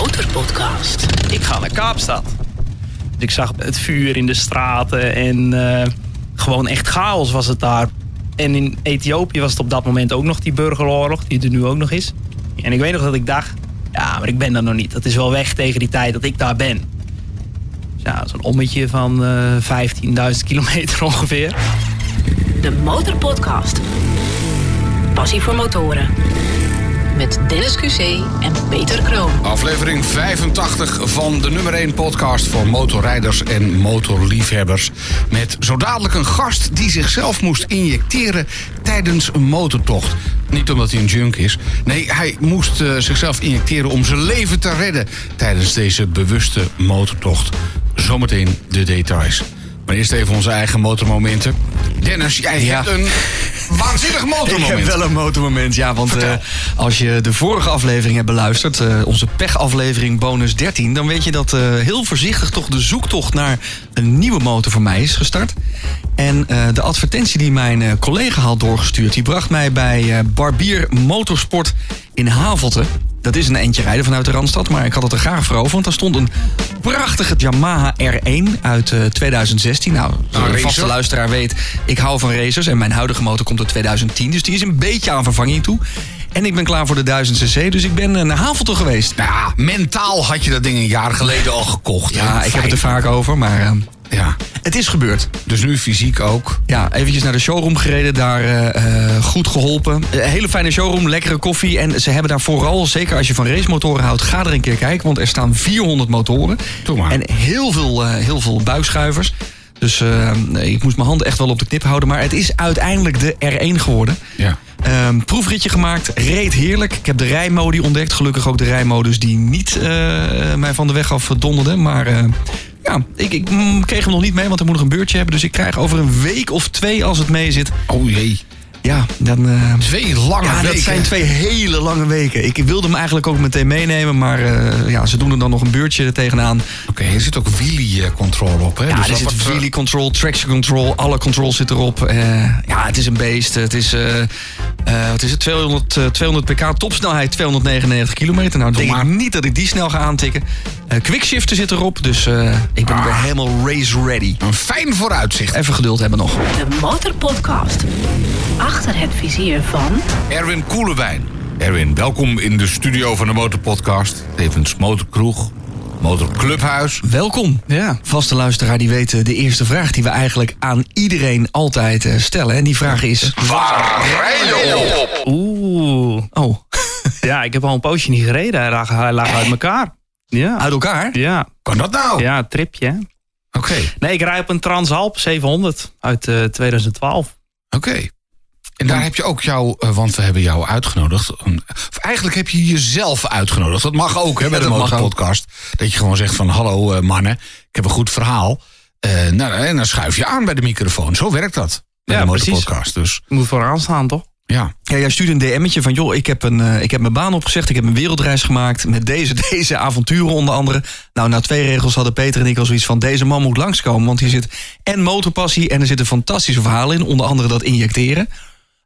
Motorpodcast. Ik ga naar Kaapstad. Dus ik zag het vuur in de straten en eh, gewoon echt chaos was het daar. En in Ethiopië was het op dat moment ook nog die burgeroorlog, die er nu ook nog is. En ik weet nog dat ik dacht, ja, maar ik ben daar nog niet. Dat is wel weg tegen die tijd dat ik daar ben. Dus ja, zo'n ommetje van eh 15.000 kilometer ongeveer. De Motorpodcast. Passie voor motoren. Met Dennis QC en Peter Kroon. Aflevering 85 van de nummer 1 podcast voor motorrijders en motorliefhebbers. Met zo dadelijk een gast die zichzelf moest injecteren tijdens een motortocht. Niet omdat hij een junk is. Nee, hij moest eh, zichzelf injecteren om zijn leven te redden tijdens deze bewuste motortocht. Zometeen de details. Maar eerst even onze eigen motormomenten. Dennis, jij Ja. hebt een waanzinnig Ik motormoment. heb wel een motormoment, ja. Want eh, als je de vorige aflevering hebt beluisterd, eh, onze pechaflevering bonus 13, dan weet je dat eh, heel voorzichtig toch de zoektocht naar een nieuwe motor voor mij is gestart. En de advertentie die mijn collega had doorgestuurd, die bracht mij bij Barbier Motorsport in Havelte. Dat is een eentje rijden vanuit de Randstad, maar ik had het er graag voor over. Want daar stond een prachtige Yamaha R1 uit eh, 2016. Nou, zoals racer. de vaste luisteraar weet, ik hou van racers. En mijn huidige motor komt uit 2010, dus die is een beetje aan vervanging toe. En ik ben klaar voor de 1000 cc, dus ik ben eh, naar Havelte geweest. Nou ja, mentaal had je dat ding een jaar geleden al gekocht. hè? Ja, ik heb het er vaak over, maar eh, Ja, het is gebeurd. dus nu fysiek ook. Ja, eventjes naar de showroom gereden, daar eh, eh, goed geholpen. Een hele fijne showroom, lekkere koffie. En ze hebben daar vooral, zeker als je van racemotoren houdt, ga er een keer kijken. Want er staan 400 motoren. Maar. En heel veel, eh, heel veel buikschuivers. Dus eh, ik moest mijn handen echt wel op de knip houden. Maar het is uiteindelijk de R1 geworden. Ja. Ehm, proefritje gemaakt, reed heerlijk. Ik heb de rijmodi ontdekt. Gelukkig ook de rijmodus die niet eh, mij van de weg af donderde. Maar eh, ja, ik, mm, kreeg hem nog niet mee, want ik moet nog een beurtje hebben. Dus ik krijg over een week of twee, als het mee zit. Oh jee. Ja, dan... eh, Twee lange ja, weken. dat zijn twee hele lange weken. Ik wilde hem eigenlijk ook meteen meenemen, maar eh, ja, ze doen er dan nog een beurtje tegenaan. Oké, er zit ook wheelie control op, hè? Ja, Dus er zit eh, wheelie control, traction control, alle controls zit erop. Eh, ja, het is een beest. Het is, eh, eh, wat is het, 200, eh, 200 pk, topsnelheid 299 kilometer. Nou, denk maar. ik niet dat ik die snel ga aantikken. Eh quickshifter zit erop, dus eh, ik ben Ah. weer helemaal race ready. Een fijn vooruitzicht. Even geduld hebben nog. De Motorpodcast. Achter het vizier van Erwin Koelewijn. Erwin, welkom in de studio van de Motorpodcast. Tevens Motorkroeg, Motorclubhuis. Welkom. Ja. Vaste luisteraar die weet eh, de eerste vraag die we eigenlijk aan iedereen altijd eh, stellen. En die vraag is... Waar rij je op? Oeh. Oh, Ja, ik heb al een poosje niet gereden. Hij lag, hij lag uit elkaar. Ja. uit elkaar? Ja. Kan dat nou? Ja, tripje. Oké, Nee, ik rij op een Transalp 700 uit eh, 2012. oké. En daar heb je ook jou, eh, want we hebben jou uitgenodigd. een- Of eigenlijk heb je jezelf uitgenodigd. Dat mag ook, hè, bij Ja, de. Motorpodcast. Dat je gewoon zegt van, hallo eh, mannen, ik heb een goed verhaal. Eh, nou, en dan schuif je aan bij de microfoon. Zo werkt dat. Bij Ja, de. Motorpodcast. Dus Je moet vooraan staan, toch? ja, Ja, jij stuurde een DM'tje van... joh, ik heb, een, ik heb mijn baan opgezegd, ik heb een wereldreis gemaakt... met deze, deze avonturen onder andere. Nou, na twee regels hadden Peter en ik al zoiets van... deze man moet langskomen, want hier zit en motorpassie... en er zitten fantastische verhalen in, onder andere dat injecteren.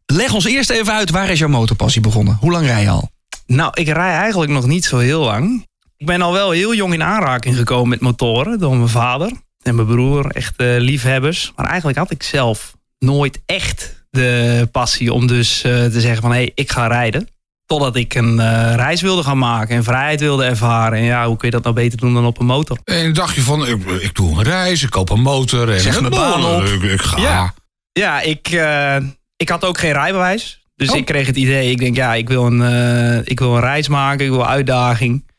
Leg ons eerst even uit, waar is jouw motorpassie begonnen? Hoe lang rij je al? Nou, ik rij eigenlijk nog niet zo heel lang. Ik ben al wel heel jong in aanraking gekomen met motoren door mijn vader en mijn broer, echt eh, liefhebbers. Maar eigenlijk had ik zelf nooit echt de passie om dus eh, te zeggen van hé, hey, ik ga rijden. Totdat ik een eh, reis wilde gaan maken en vrijheid wilde ervaren. En ja, hoe kun je dat nou beter doen dan op een motor? En dan dacht je van, ik, ik doe een reis, ik koop een motor. En Zeg mijn baan op. Ik, ik ga. Ja. Ja, ik, eh, ik had ook geen rijbewijs. Dus Oh. ik kreeg het idee, ik denk ja, ik wil, een, eh, ik wil een reis maken, ik wil uitdaging.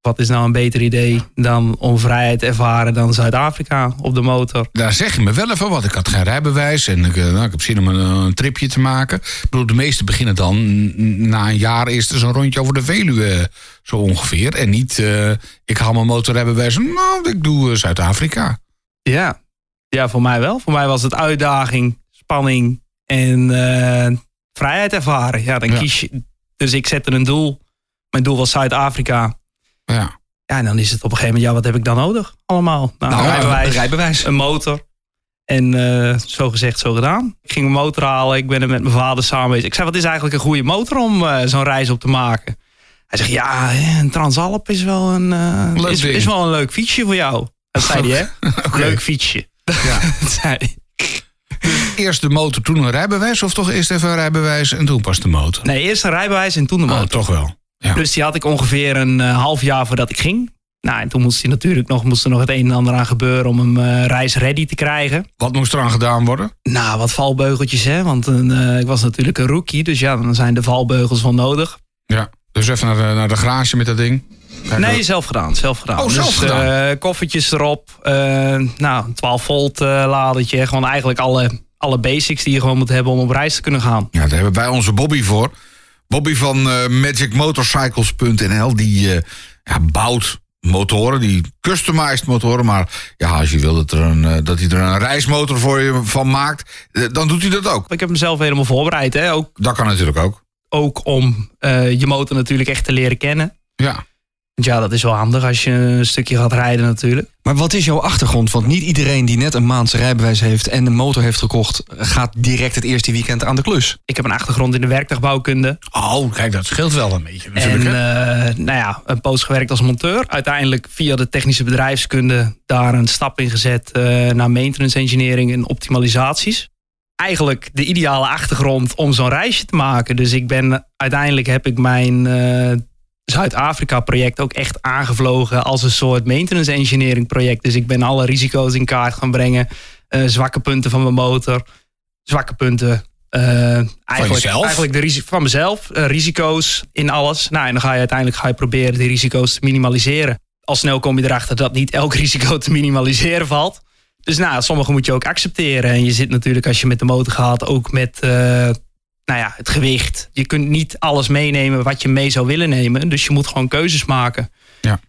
Wat is nou een beter idee dan om vrijheid te ervaren dan Zuid-Afrika op de motor? Daar zeg je me wel even wat. Ik had geen rijbewijs en ik, eh, nou, ik heb zin om een, een tripje te maken. Ik bedoel, de meesten beginnen dan na een jaar eerst eens een rondje over de Veluwe, eh, zo ongeveer. En niet, eh, ik haal mijn motorrijbewijs, nou, ik doe eh, Zuid-Afrika. Ja. ja, voor mij wel. Voor mij was het uitdaging, spanning en eh, vrijheid ervaren. Ja, dan Ja. kies je. Dus ik zette een doel. Mijn doel was Zuid-Afrika. Ja. Ja, en dan is het op een gegeven moment, ja, wat heb ik dan nodig allemaal? Nou, Nou, rijbewijs, een rijbewijs. een motor. En eh, zo gezegd, zo gedaan. Ik ging mijn motor halen. Ik ben er met mijn vader samen bezig. Ik zei, wat is eigenlijk een goede motor om eh, zo'n reis op te maken? Hij zegt, ja, een Transalp is wel een, Leuk is, is wel een leuk fietsje voor jou. Dat zei hij, hè? Leuk fietsje. Ja. Dat zei hij. Eerst de motor, toen een rijbewijs? Of toch eerst even een rijbewijs en toen pas de motor? Nee, eerst een rijbewijs en toen de Oh, motor. toch wel. Ja. Dus die had ik ongeveer een eh, half jaar voordat ik ging. Nou, en toen moest hij natuurlijk nog, moest er nog het een en ander aan gebeuren om hem eh reisready te krijgen. Wat moest eraan gedaan worden? Nou, wat valbeugeltjes, hè? Want eh, ik was natuurlijk een rookie, dus ja, dan zijn de valbeugels wel nodig. Ja. Dus even naar de, naar de garage met dat ding. Nee, zelf gedaan, zelf gedaan. Oh, zelf dus, gedaan. eh, koffertjes erop, nou, een 12 volt ladertje. Gewoon eigenlijk alle, alle basics die je gewoon moet hebben om op reis te kunnen gaan. Ja, daar hebben wij onze Bobby voor. Bobby van eh, magicmotorcycles.nl. Die eh, ja, bouwt motoren, die customized motoren. Maar ja, als je wil dat, er een, eh, dat hij er een reismotor voor je van maakt, dan doet hij dat ook. Ik heb hem zelf helemaal voorbereid, hè? Ook, Dat kan natuurlijk ook. ook om je motor natuurlijk echt te leren kennen. Ja. Want ja, dat is wel handig als je een stukje gaat rijden natuurlijk. Maar wat is jouw achtergrond? Want niet iedereen die net een maand zijn rijbewijs heeft en een motor heeft gekocht, gaat direct het eerste weekend aan de klus. Ik heb een achtergrond in de werktuigbouwkunde. Oh, kijk, dat scheelt wel een beetje. En eh, nou ja, een poos gewerkt als monteur. Uiteindelijk via de technische bedrijfskunde daar een stap in gezet eh, naar maintenance engineering en optimalisaties. Eigenlijk de ideale achtergrond om zo'n reisje te maken. Dus ik ben uiteindelijk heb ik mijn eh, Zuid-Afrika project ook echt aangevlogen als een soort maintenance engineering project. Dus ik ben alle risico's in kaart gaan brengen. eh, zwakke punten van mijn motor, zwakke punten. eh, eigenlijk, jezelf? eigenlijk de risi- van mezelf, eh, risico's in alles. Nou, en dan ga je uiteindelijk ga je proberen die risico's te minimaliseren. Al snel kom je erachter dat niet elk risico te minimaliseren valt. Dus nou, sommige moet je ook accepteren. En je zit natuurlijk als je met de motor gaat ook met eh, nou ja, het gewicht. Je kunt niet alles meenemen wat je mee zou willen nemen. Dus je moet gewoon keuzes maken. Ja.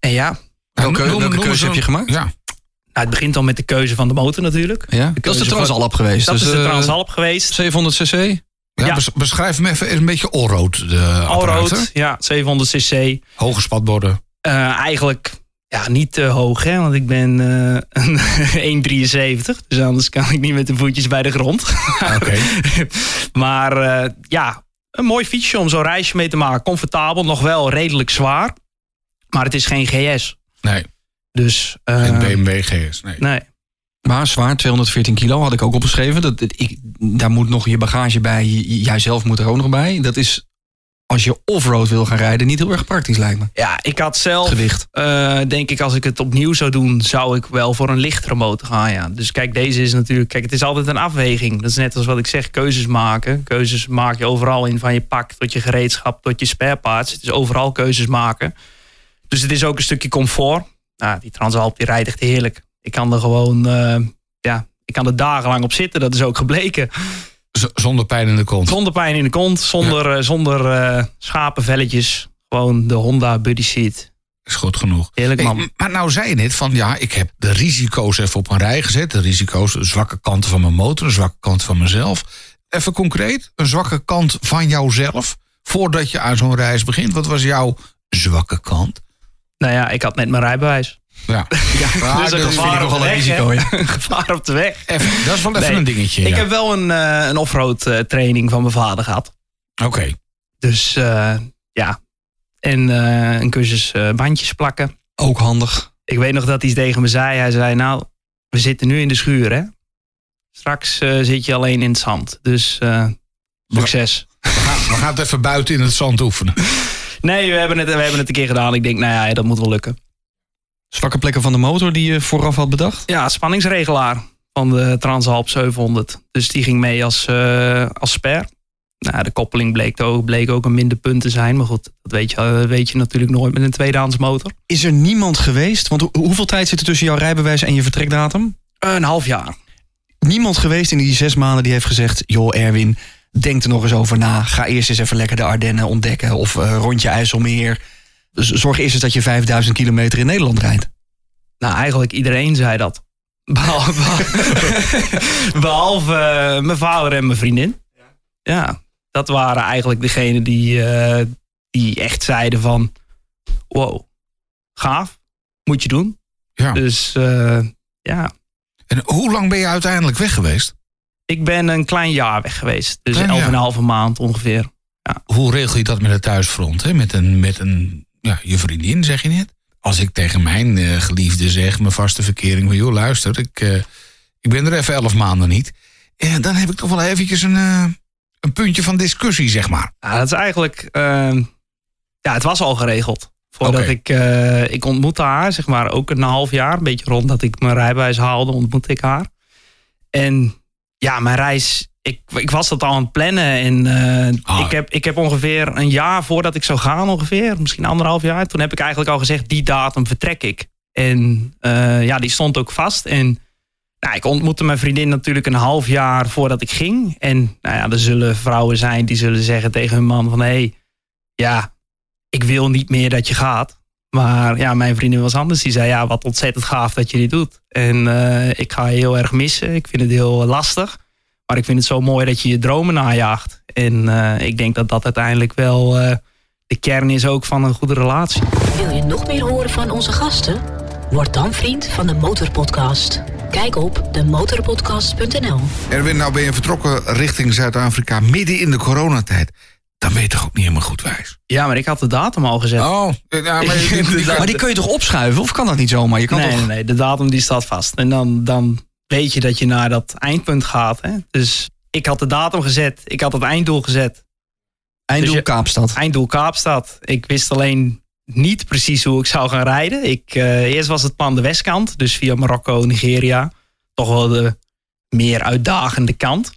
En ja, Welke, Noem- noem- welke noem keuze heb je gemaakt? Ja. nou, het begint al met de keuze van de motor natuurlijk. Ja? Dat is de Transalp geweest. Dat dus, is de eh, Transalp geweest. 700 cc? Ja, Ja. bes- beschrijf hem even een beetje allroad. De? Allroad, ja, 700 cc. Hoge spatborden. Eh, eigenlijk ja, niet te hoog, hè, want ik ben eh, een 1,73. Dus anders kan ik niet met de voetjes bij de grond. Oké. maar eh, ja, een mooi fietsje om zo'n reisje mee te maken. Comfortabel, nog wel redelijk zwaar. Maar het is geen GS. Nee, Dus eh, geen BMW GS. Nee. nee. Maar zwaar, 214 kilo had ik ook opgeschreven. Dat, ik, daar moet nog je bagage bij, jijzelf moet er ook nog bij. Dat is, als je offroad wil gaan rijden, niet heel erg praktisch lijkt me. Ja, ik had zelf, Gewicht. eh, denk ik, als ik het opnieuw zou doen, zou ik wel voor een lichtere motor gaan. Ja. Dus kijk, deze is natuurlijk, kijk, het is altijd een afweging. Dat is net als wat ik zeg, keuzes maken. Keuzes maak je overal in, van je pak tot je gereedschap tot je spare parts. Het is overal keuzes maken. Dus het is ook een stukje comfort. Nou, die Transalp die rijdt echt heerlijk. Ik kan er gewoon, eh, ja, ik kan er dagenlang op zitten. Dat is ook gebleken. Z- zonder pijn in de kont. Zonder pijn in de kont, zonder, eh, zonder eh, schapenvelletjes. Gewoon de Honda Buddy Seat. Is goed genoeg. Heerlijk man. maar nou zei je net van ja, ik heb de risico's even op een rij gezet. De risico's, de zwakke kanten van mijn motor, de zwakke kant van mezelf. Even concreet, een zwakke kant van jouzelf. Voordat je aan zo'n reis begint, wat was jouw zwakke kant? Nou ja, ik had net mijn rijbewijs. Ja, Ja, dat vind ik nogal een risico, ja. Gevaar op de weg. even, dat is wel even Nee, een dingetje. Ik ja. heb wel een, eh, een offroad eh, training van mijn vader gehad. Oké, Dus eh, ja. En een cursus bandjes plakken. Ook handig. Ik weet nog dat hij tegen me zei. Hij zei, nou, we zitten nu in de schuur, hè. Straks zit je alleen in het zand. Dus succes. we, gaan, we gaan het even buiten in het zand oefenen. Nee, we hebben, het, we hebben het een keer gedaan. Ik denk, nou ja, dat moet wel lukken. Zwakke plekken van de motor die je vooraf had bedacht? Ja, spanningsregelaar van de Transalp 700. Dus die ging mee als, eh, als spare. Nou, de koppeling bleek ook, bleek ook een minder punt te zijn. Maar goed, dat weet je, eh, weet je natuurlijk nooit met een tweedehands motor. Is er niemand geweest? Want hoe- hoeveel tijd zit er tussen jouw rijbewijs en je vertrekdatum? Een half jaar. Niemand geweest in die zes maanden die heeft gezegd... joh Erwin, denk er nog eens over na. Ga eerst eens even lekker de Ardennen ontdekken. Of eh, rondje IJsselmeer. Zorg eerst eens dat je 5000 kilometer in Nederland rijdt. Nou, eigenlijk iedereen zei dat. Behalve, behalve eh, mijn vader en mijn vriendin. Ja, dat waren eigenlijk degenen die, eh, die echt zeiden van... Wow, gaaf, moet je doen. Ja. Dus eh, ja, En hoe lang ben je uiteindelijk weg geweest? ik ben een klein jaar weg geweest. Dus elf en een halve maand ongeveer. Hoe regel je dat met het thuisfront? Hè? Met, een, met een, ja, je vriendin, zeg je net? Als ik tegen mijn eh, geliefde zeg, mijn vaste verkering, van joh, luister, ik, eh, ik ben er even elf maanden niet. En dan heb ik toch wel eventjes een, eh, een puntje van discussie, zeg maar. Ja, dat is eigenlijk. ehm, ja, het was al geregeld. Voordat ik. eh, ik ontmoette haar, zeg maar, ook een half jaar. Een beetje rond dat ik mijn rijbewijs haalde, ontmoette ik haar. En ja, mijn reis. Ik, ik was dat al aan het plannen. En eh, Ah. ik, heb, ik heb ongeveer een jaar voordat ik zou gaan, ongeveer, misschien anderhalf jaar. Toen heb ik eigenlijk al gezegd: die datum vertrek ik. En eh, ja, die stond ook vast. En nou, ik ontmoette mijn vriendin natuurlijk een half jaar voordat ik ging. En nou ja, er zullen vrouwen zijn die zullen zeggen tegen hun man van... hé, hey, ja, ik wil niet meer dat je gaat. Maar ja, mijn vriendin was anders. Die zei, ja, wat ontzettend gaaf dat je dit doet. En eh, ik ga je heel erg missen. Ik vind het heel lastig. Maar ik vind het zo mooi dat je je dromen najaagt. En eh, ik denk dat dat uiteindelijk wel eh, de kern is ook van een goede relatie. Wil je nog meer horen van onze gasten? Word dan vriend van de Motorpodcast. Kijk op demotorpodcast.nl. Erwin, nou ben je vertrokken richting Zuid-Afrika midden in de coronatijd. Dan ben je toch ook niet helemaal goed wijs? Ja, maar ik had de datum al gezet. Oh, ja, maar die- Maar die kun je toch opschuiven? Of kan dat niet zomaar? Je kan nee, toch... nee, nee, de datum die staat vast. En dan, dan weet je dat je naar dat eindpunt gaat. Hè? Dus ik had de datum gezet. Ik had het einddoel gezet. Einddoel Dus je- Kaapstad. Einddoel Kaapstad. Ik wist alleen niet precies hoe ik zou gaan rijden. Ik, eh, eerst was het plan de westkant. Dus via Marokko, Nigeria. Toch wel de meer uitdagende kant.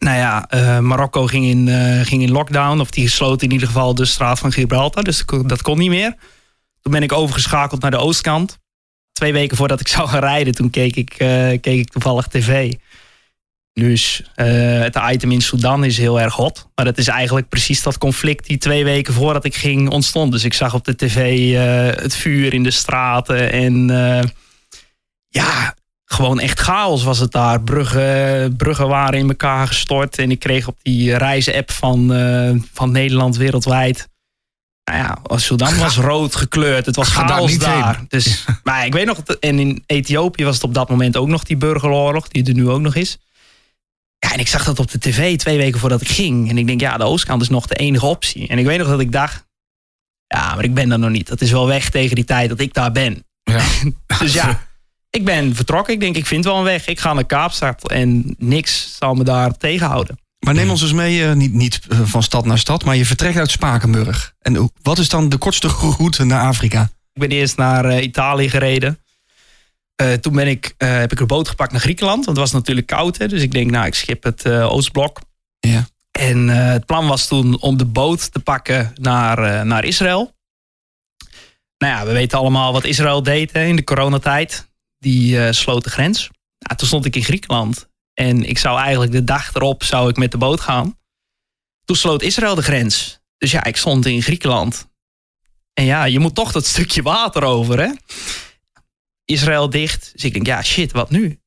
Nou ja, eh, Marokko ging in, eh, ging in lockdown. Of die sloot in ieder geval de straat van Gibraltar. Dus dat kon- niet meer. Toen ben ik overgeschakeld naar de oostkant. Twee weken voordat ik zou gaan rijden, toen keek ik, eh, keek ik toevallig tv. Dus het item in Sudan is heel erg hot. Maar dat is eigenlijk precies dat conflict die twee weken voordat ik ging ontstond. Dus ik zag op de tv het vuur in de straten. En ja, gewoon echt chaos was het daar. Bruggen, bruggen waren in elkaar gestort. En ik kreeg op die reisapp van, eh, van Nederland wereldwijd. Nou ja, Sudan was rood gekleurd. Het was Ga chaos daar. Dus, maar ik weet nog, en in Ethiopië was het op dat moment ook nog die burgeroorlog, die er nu ook nog is. Ja, en ik zag dat op de tv twee weken voordat ik ging. En ik denk, ja, de oostkant is nog de enige optie. En ik weet nog dat ik dacht, ja, maar ik ben daar nog niet. Dat is wel weg tegen die tijd dat ik daar ben. Ja. Dus ja, ik ben vertrokken. Ik denk, ik vind wel een weg. Ik ga naar Kaapstad en niks zal me daar tegenhouden. Maar neem ons eens mee, eh, niet, niet eh, van stad naar stad, maar je vertrekt uit Spakenburg. En wat is dan de kortste route naar Afrika? Ik ben eerst naar eh, Italië gereden. Toen ben ik, heb ik een boot gepakt naar Griekenland. Want het was natuurlijk koud. Hè? Dus ik denk, nou, ik schip het Oostblok. Ja. En het plan was toen om de boot te pakken naar, naar Israël. Nou ja, we weten allemaal wat Israël deed hè, in de coronatijd. Die eh, sloot de grens. Nou, toen stond ik in Griekenland. En ik zou eigenlijk de dag erop zou ik met de boot gaan. Toen sloot Israël de grens. Dus ja, ik stond in Griekenland. En ja, je moet toch dat stukje water over, hè? Israël dicht. Dus ik denk, ja, shit, wat nu?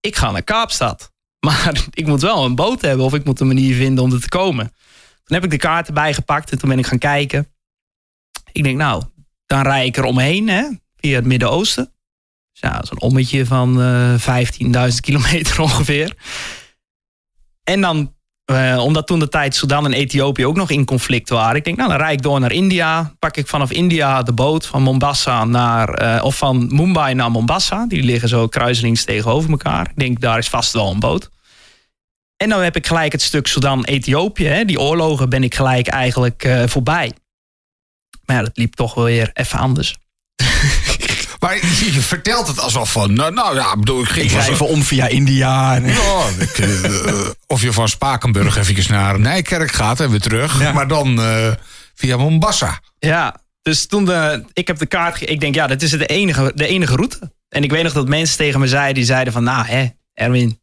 Ik ga naar Kaapstad. Maar ik moet wel een boot hebben of ik moet een manier vinden om er te komen. Toen heb ik de kaarten bijgepakt en toen ben ik gaan kijken. Ik denk, nou, dan rij ik er omheen, hè? Via het Midden-Oosten. Zo'n ommetje van eh 15.000 kilometer ongeveer. En dan eh, omdat toen de tijd Sudan en Ethiopië ook nog in conflict waren. Ik denk, nou, dan rijd ik door naar India. Pak ik vanaf India de boot van Mombasa naar, eh, of van Mumbai naar Mombasa. Die liggen zo kruiselings tegenover elkaar. Ik denk, daar is vast wel een boot. En dan heb ik gelijk het stuk Sudan-Ethiopië. Die oorlogen ben ik gelijk eigenlijk voorbij. Maar dat liep toch wel weer even anders. Maar je, je vertelt het alsof van, nou, nou ja, ik bedoel, ik ging Ik even om via India. En, Ja, ik, eh, of je van Spakenburg eventjes naar Nijkerk gaat en weer terug. Ja. Maar dan eh, via Mombasa. Ja, dus toen de, ik heb de kaart. Ik denk, ja, dat is de enige, de enige route. En ik weet nog dat mensen tegen me zeiden, die zeiden van, nou, hè, Erwin,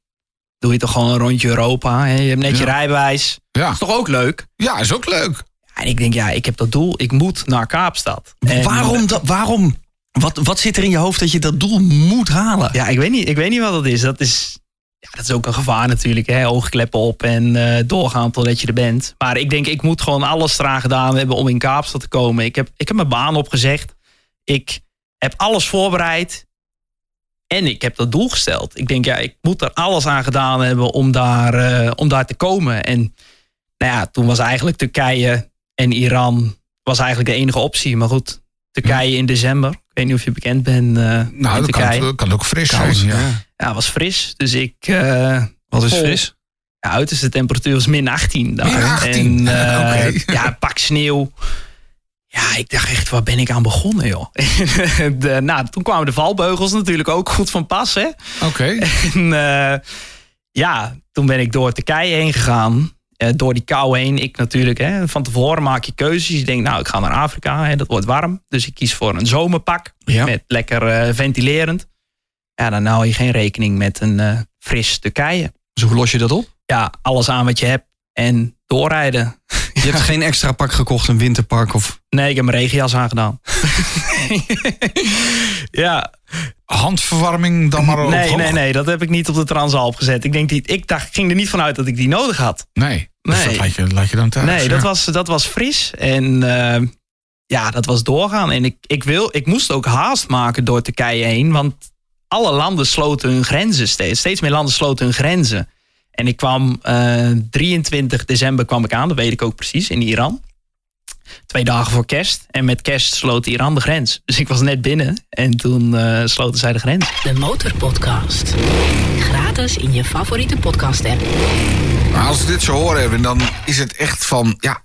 doe je toch gewoon een rondje Europa. Hè? Je hebt net je rijbewijs. Ja. Is toch ook leuk? ja, is ook leuk. En ik denk, ja, ik heb dat doel. Ik moet naar Kaapstad. En- waarom? Dat, waarom? Wat, wat zit er in je hoofd dat je dat doel moet halen? Ja, ik weet niet, ik weet niet wat dat is. Dat is, ja, dat is ook een gevaar natuurlijk. Hè? Oogkleppen op en eh, doorgaan totdat je er bent. Maar ik denk, ik moet gewoon alles eraan gedaan hebben om in Kaapstad te komen. Ik heb, ik heb mijn baan opgezegd. Ik heb alles voorbereid. En ik heb dat doel gesteld. Ik denk, ja, ik moet er alles aan gedaan hebben om daar, eh, om daar te komen. En Nou ja, toen was eigenlijk Turkije en Iran was eigenlijk de enige optie. Maar goed, Turkije in december. Ik weet niet of je bekend bent uh, Nou, in dat kan, kan ook fris zijn. Koud, Ja. ja. Ja, was fris. Dus ik... eh, Wat is vol- fris? Ja, uiterste temperatuur was min 18. daar. Min 18? En, eh. Ja, pak sneeuw. Ja, ik dacht echt, waar ben ik aan begonnen, joh? de, nou, toen kwamen de valbeugels natuurlijk ook goed van pas, hè? Oké. En eh, ja, toen ben ik door Turkije heen gegaan. Eh, door die kou heen. Ik natuurlijk, hè, van tevoren maak je keuzes. Je denkt, nou, ik ga naar Afrika, hè, dat wordt warm. Dus ik kies voor een zomerpak. Ja. Met lekker eh, ventilerend. Ja, dan hou je geen rekening met een eh, fris Turkije. Dus hoe los je dat op? Ja, alles aan wat je hebt en doorrijden. Je hebt geen extra pak gekocht, een winterpak of... Nee, ik heb mijn regenjas aangedaan. ja, Handverwarming dan maar op nee, nee, nee, dat heb ik niet op de Transalp gezet. Ik, denk niet, ik dacht, ik ging er niet vanuit dat ik die nodig had. Nee. Dus Nee. dat laat je, laat je dan thuis. Nee, ja. dat, was, dat was fris. En eh, ja, dat was doorgaan. En ik, ik, wil, ik moest ook haast maken door Turkije heen. Want alle landen sloten hun grenzen steeds. Steeds meer landen sloten hun grenzen. En ik kwam eh 23 december kwam ik aan, dat weet ik ook precies, in Iran. Twee dagen voor kerst. En met kerst sloot Iran de grens. Dus ik was net binnen en toen eh, sloten zij de grens. De Motorpodcast. Gratis in je favoriete podcast app. Maar als ik dit zo hoor, Erwin, dan is het echt van... Ja,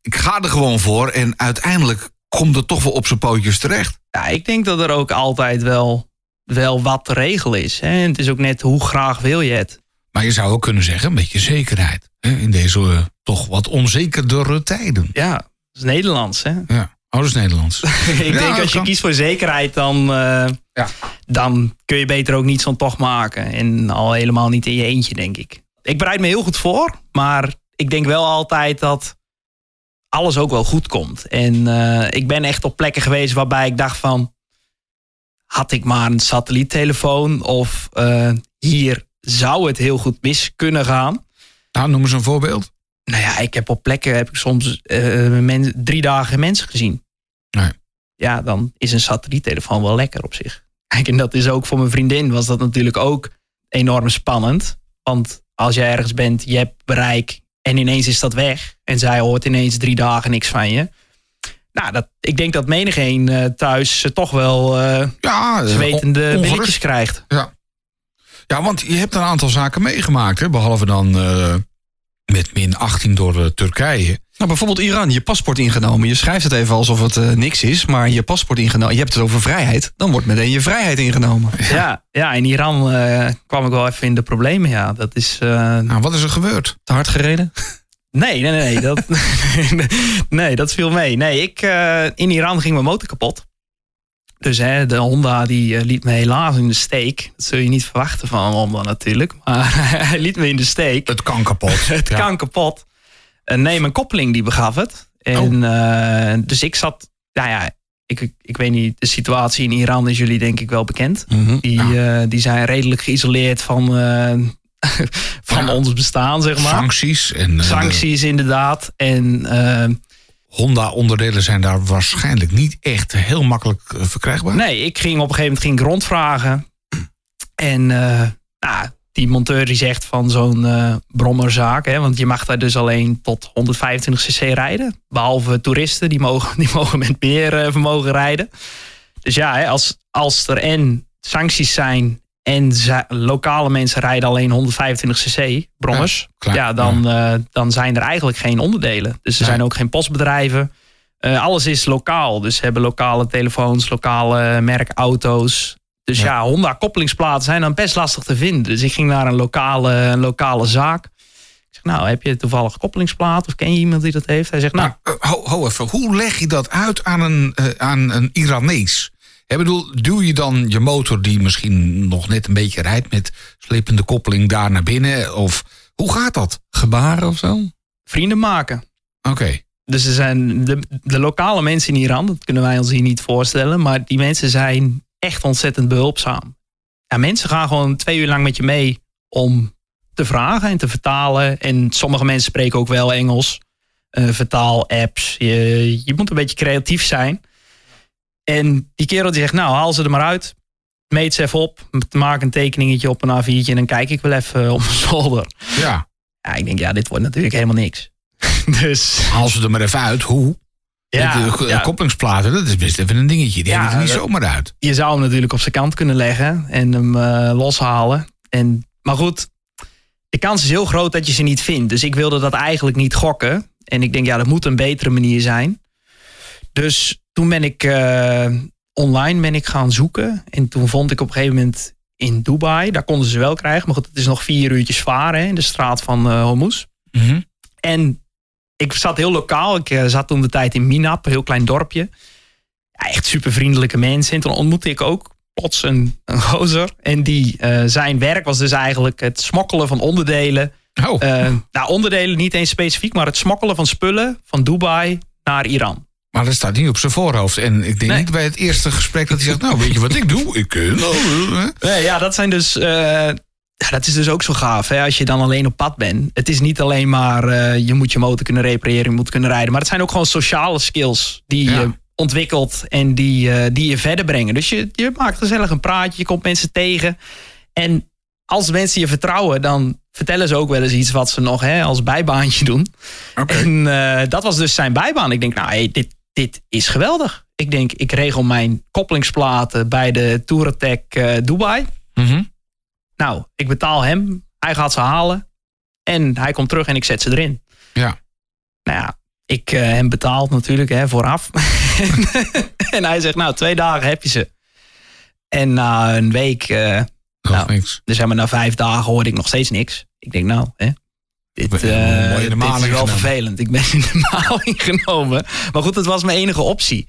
ik ga er gewoon voor en uiteindelijk komt het toch wel op zijn pootjes terecht. Ja, ik denk dat er ook altijd wel, wel wat te regelen is. Hè? En het is ook net hoe graag wil je het. Maar je zou ook kunnen zeggen, een beetje zekerheid. Hè, in deze eh, toch wat onzekerdere tijden. Ja, dat is Nederlands. Hè? Ja, oh, dat is Nederlands. ik Ja, denk als je kan. kiest voor zekerheid, dan, eh, Ja. dan kun je beter ook niets van toch maken. En al helemaal niet in je eentje, denk ik. Ik bereid me heel goed voor, maar ik denk wel altijd dat alles ook wel goed komt. En eh, ik ben echt op plekken geweest waarbij ik dacht van... had ik maar een satelliettelefoon of hier zou het heel goed mis kunnen gaan. Nou, noem eens een voorbeeld. Nou ja, ik heb op plekken heb ik soms men- drie dagen mensen gezien. Nee. Ja, dan is een satelliettelefoon wel lekker op zich. Kijk, en dat is ook voor mijn vriendin was dat natuurlijk ook enorm spannend. Want als je ergens bent, je hebt bereik en ineens is dat weg. En zij hoort ineens drie dagen niks van je. Nou, dat, ik denk dat menigeen eh, thuis toch wel Ja, zwetende ongerust. billetjes krijgt. Ja. Ja, want je hebt een aantal zaken meegemaakt. Hè? Behalve dan eh, met min 18 door eh, Turkije. Nou, bijvoorbeeld Iran, je paspoort ingenomen. Je schrijft het even alsof het eh, niks is, maar je paspoort ingenomen. Je hebt het over vrijheid. Dan wordt meteen je vrijheid ingenomen. Ja, ja in Iran eh, kwam ik wel even in de problemen. Ja, dat is. eh, Nou, wat is er gebeurd? Te hard gereden? Nee, nee, nee. Dat, nee, dat viel mee. Nee, ik, eh, in Iran ging mijn motor kapot. Dus hè, de Honda die eh, liet me helaas in de steek. Dat zul je niet verwachten van een Honda natuurlijk. Maar hij liet me in de steek. Het kan kapot. Het Ja. kan kapot. Eh, nee, mijn koppeling die begaf het. En, eh, dus ik zat... Nou ja, ik, ik, weet niet. De situatie in Iran is jullie denk ik wel bekend. Die, eh, die zijn redelijk geïsoleerd van, van Ja. ons bestaan, zeg maar. Sancties en Sancties inderdaad. En Honda-onderdelen zijn daar waarschijnlijk niet echt heel makkelijk eh, verkrijgbaar. nee, ik ging op een gegeven moment ging rondvragen. En eh, nou, die monteur die zegt van zo'n eh brommerzaak. Hè, want je mag daar dus alleen tot 125 cc rijden. Behalve toeristen, die mogen, die mogen met meer vermogen rijden. Dus ja, hè, als, als er en sancties zijn en lokale mensen rijden alleen 125 cc, brommers. Ja, dan, eh, dan zijn er eigenlijk geen onderdelen. Dus er zijn ook geen postbedrijven. Eh, alles is lokaal. Dus ze hebben lokale telefoons, lokale merkauto's. Dus Ja. Honda koppelingsplaten zijn dan best lastig te vinden. Dus ik ging naar een lokale, een lokale zaak. Ik zeg, nou, heb je toevallig koppelingsplaat? Of ken je iemand die dat heeft? Hij zegt, nou, Nou, eh, ho, ho even. Hoe leg je dat uit aan een, aan een Iranees? Ik bedoel, duw je dan je motor die misschien nog net een beetje rijdt met slepende koppeling daar naar binnen? Of hoe gaat dat? Gebaren of zo? vrienden maken. Oké. Dus er zijn de, de lokale mensen in Iran, dat kunnen wij ons hier niet voorstellen, maar die mensen zijn echt ontzettend behulpzaam. Ja, mensen gaan gewoon twee uur lang met je mee om te vragen en te vertalen. En sommige mensen spreken ook wel Engels. Eh, vertaal-apps. Je, je moet een beetje creatief zijn. En die kerel die zegt, nou haal ze er maar uit. Meet ze even op. Maak een tekeningetje op een A4'tje en dan kijk ik wel even op mijn zolder. Ja. Ja, ik denk, ja, dit wordt natuurlijk helemaal niks. dus Haal ze er maar even uit. Hoe? ja, de, de ja, koppelingsplaten, dat is best even een dingetje. Die Ja, er niet dat- zomaar uit. je zou hem natuurlijk op zijn kant kunnen leggen en hem eh, loshalen. En, maar goed, de kans is heel groot dat je ze niet vindt. Dus ik wilde dat eigenlijk niet gokken. En ik denk, ja, dat moet een betere manier zijn. Dus toen ben ik eh, online ben ik gaan zoeken. En toen vond ik op een gegeven moment in Dubai. Daar konden ze wel krijgen. Maar goed, het is nog vier uurtjes varen hè, in de straat van eh Hormuz. Mhm. En ik zat heel lokaal. Ik eh, zat toen de tijd in Minap, een heel klein dorpje. Ja, echt super vriendelijke mensen. En toen ontmoette ik ook plots een, een gozer. En die, zijn werk was dus eigenlijk het smokkelen van onderdelen. Oh, nou, onderdelen niet eens specifiek, maar het smokkelen van spullen van Dubai naar Iran. Maar dat staat niet op zijn voorhoofd. En ik denk Nee. niet bij het eerste gesprek dat hij zegt... nou, weet je wat ik doe? Ik... eh, nou, eh. Nee, ja, dat zijn dus. eh, ja, dat is dus ook zo gaaf. Hè? Als je dan alleen op pad bent. Het is niet alleen maar eh, je moet je motor kunnen repareren, je moet kunnen rijden. Maar het zijn ook gewoon sociale skills die Ja. je ontwikkelt en die, eh, die je verder brengen. Dus je, je maakt gezellig een praatje, je komt mensen tegen. En als mensen je vertrouwen, dan vertellen ze ook wel eens iets wat ze nog hè, als bijbaantje doen. En eh, dat was dus zijn bijbaan. Ik denk, nou, hey, dit, dit is geweldig. Ik denk, ik regel mijn koppelingsplaten bij de Touratech eh, Dubai. Mhm. Nou, ik betaal hem. Hij gaat ze halen. En hij komt terug en ik zet ze erin. Ja. Nou ja, ik eh, hem betaald natuurlijk hè, vooraf. en hij zegt, nou, twee dagen heb je ze. En na een week, Nog Nou. niks. dus zeg maar na vijf dagen hoorde ik nog steeds niks. Ik denk, nou, hè, dit, de dit is wel genomen. vervelend. Ik ben in de maling genomen. Maar goed, het was mijn enige optie.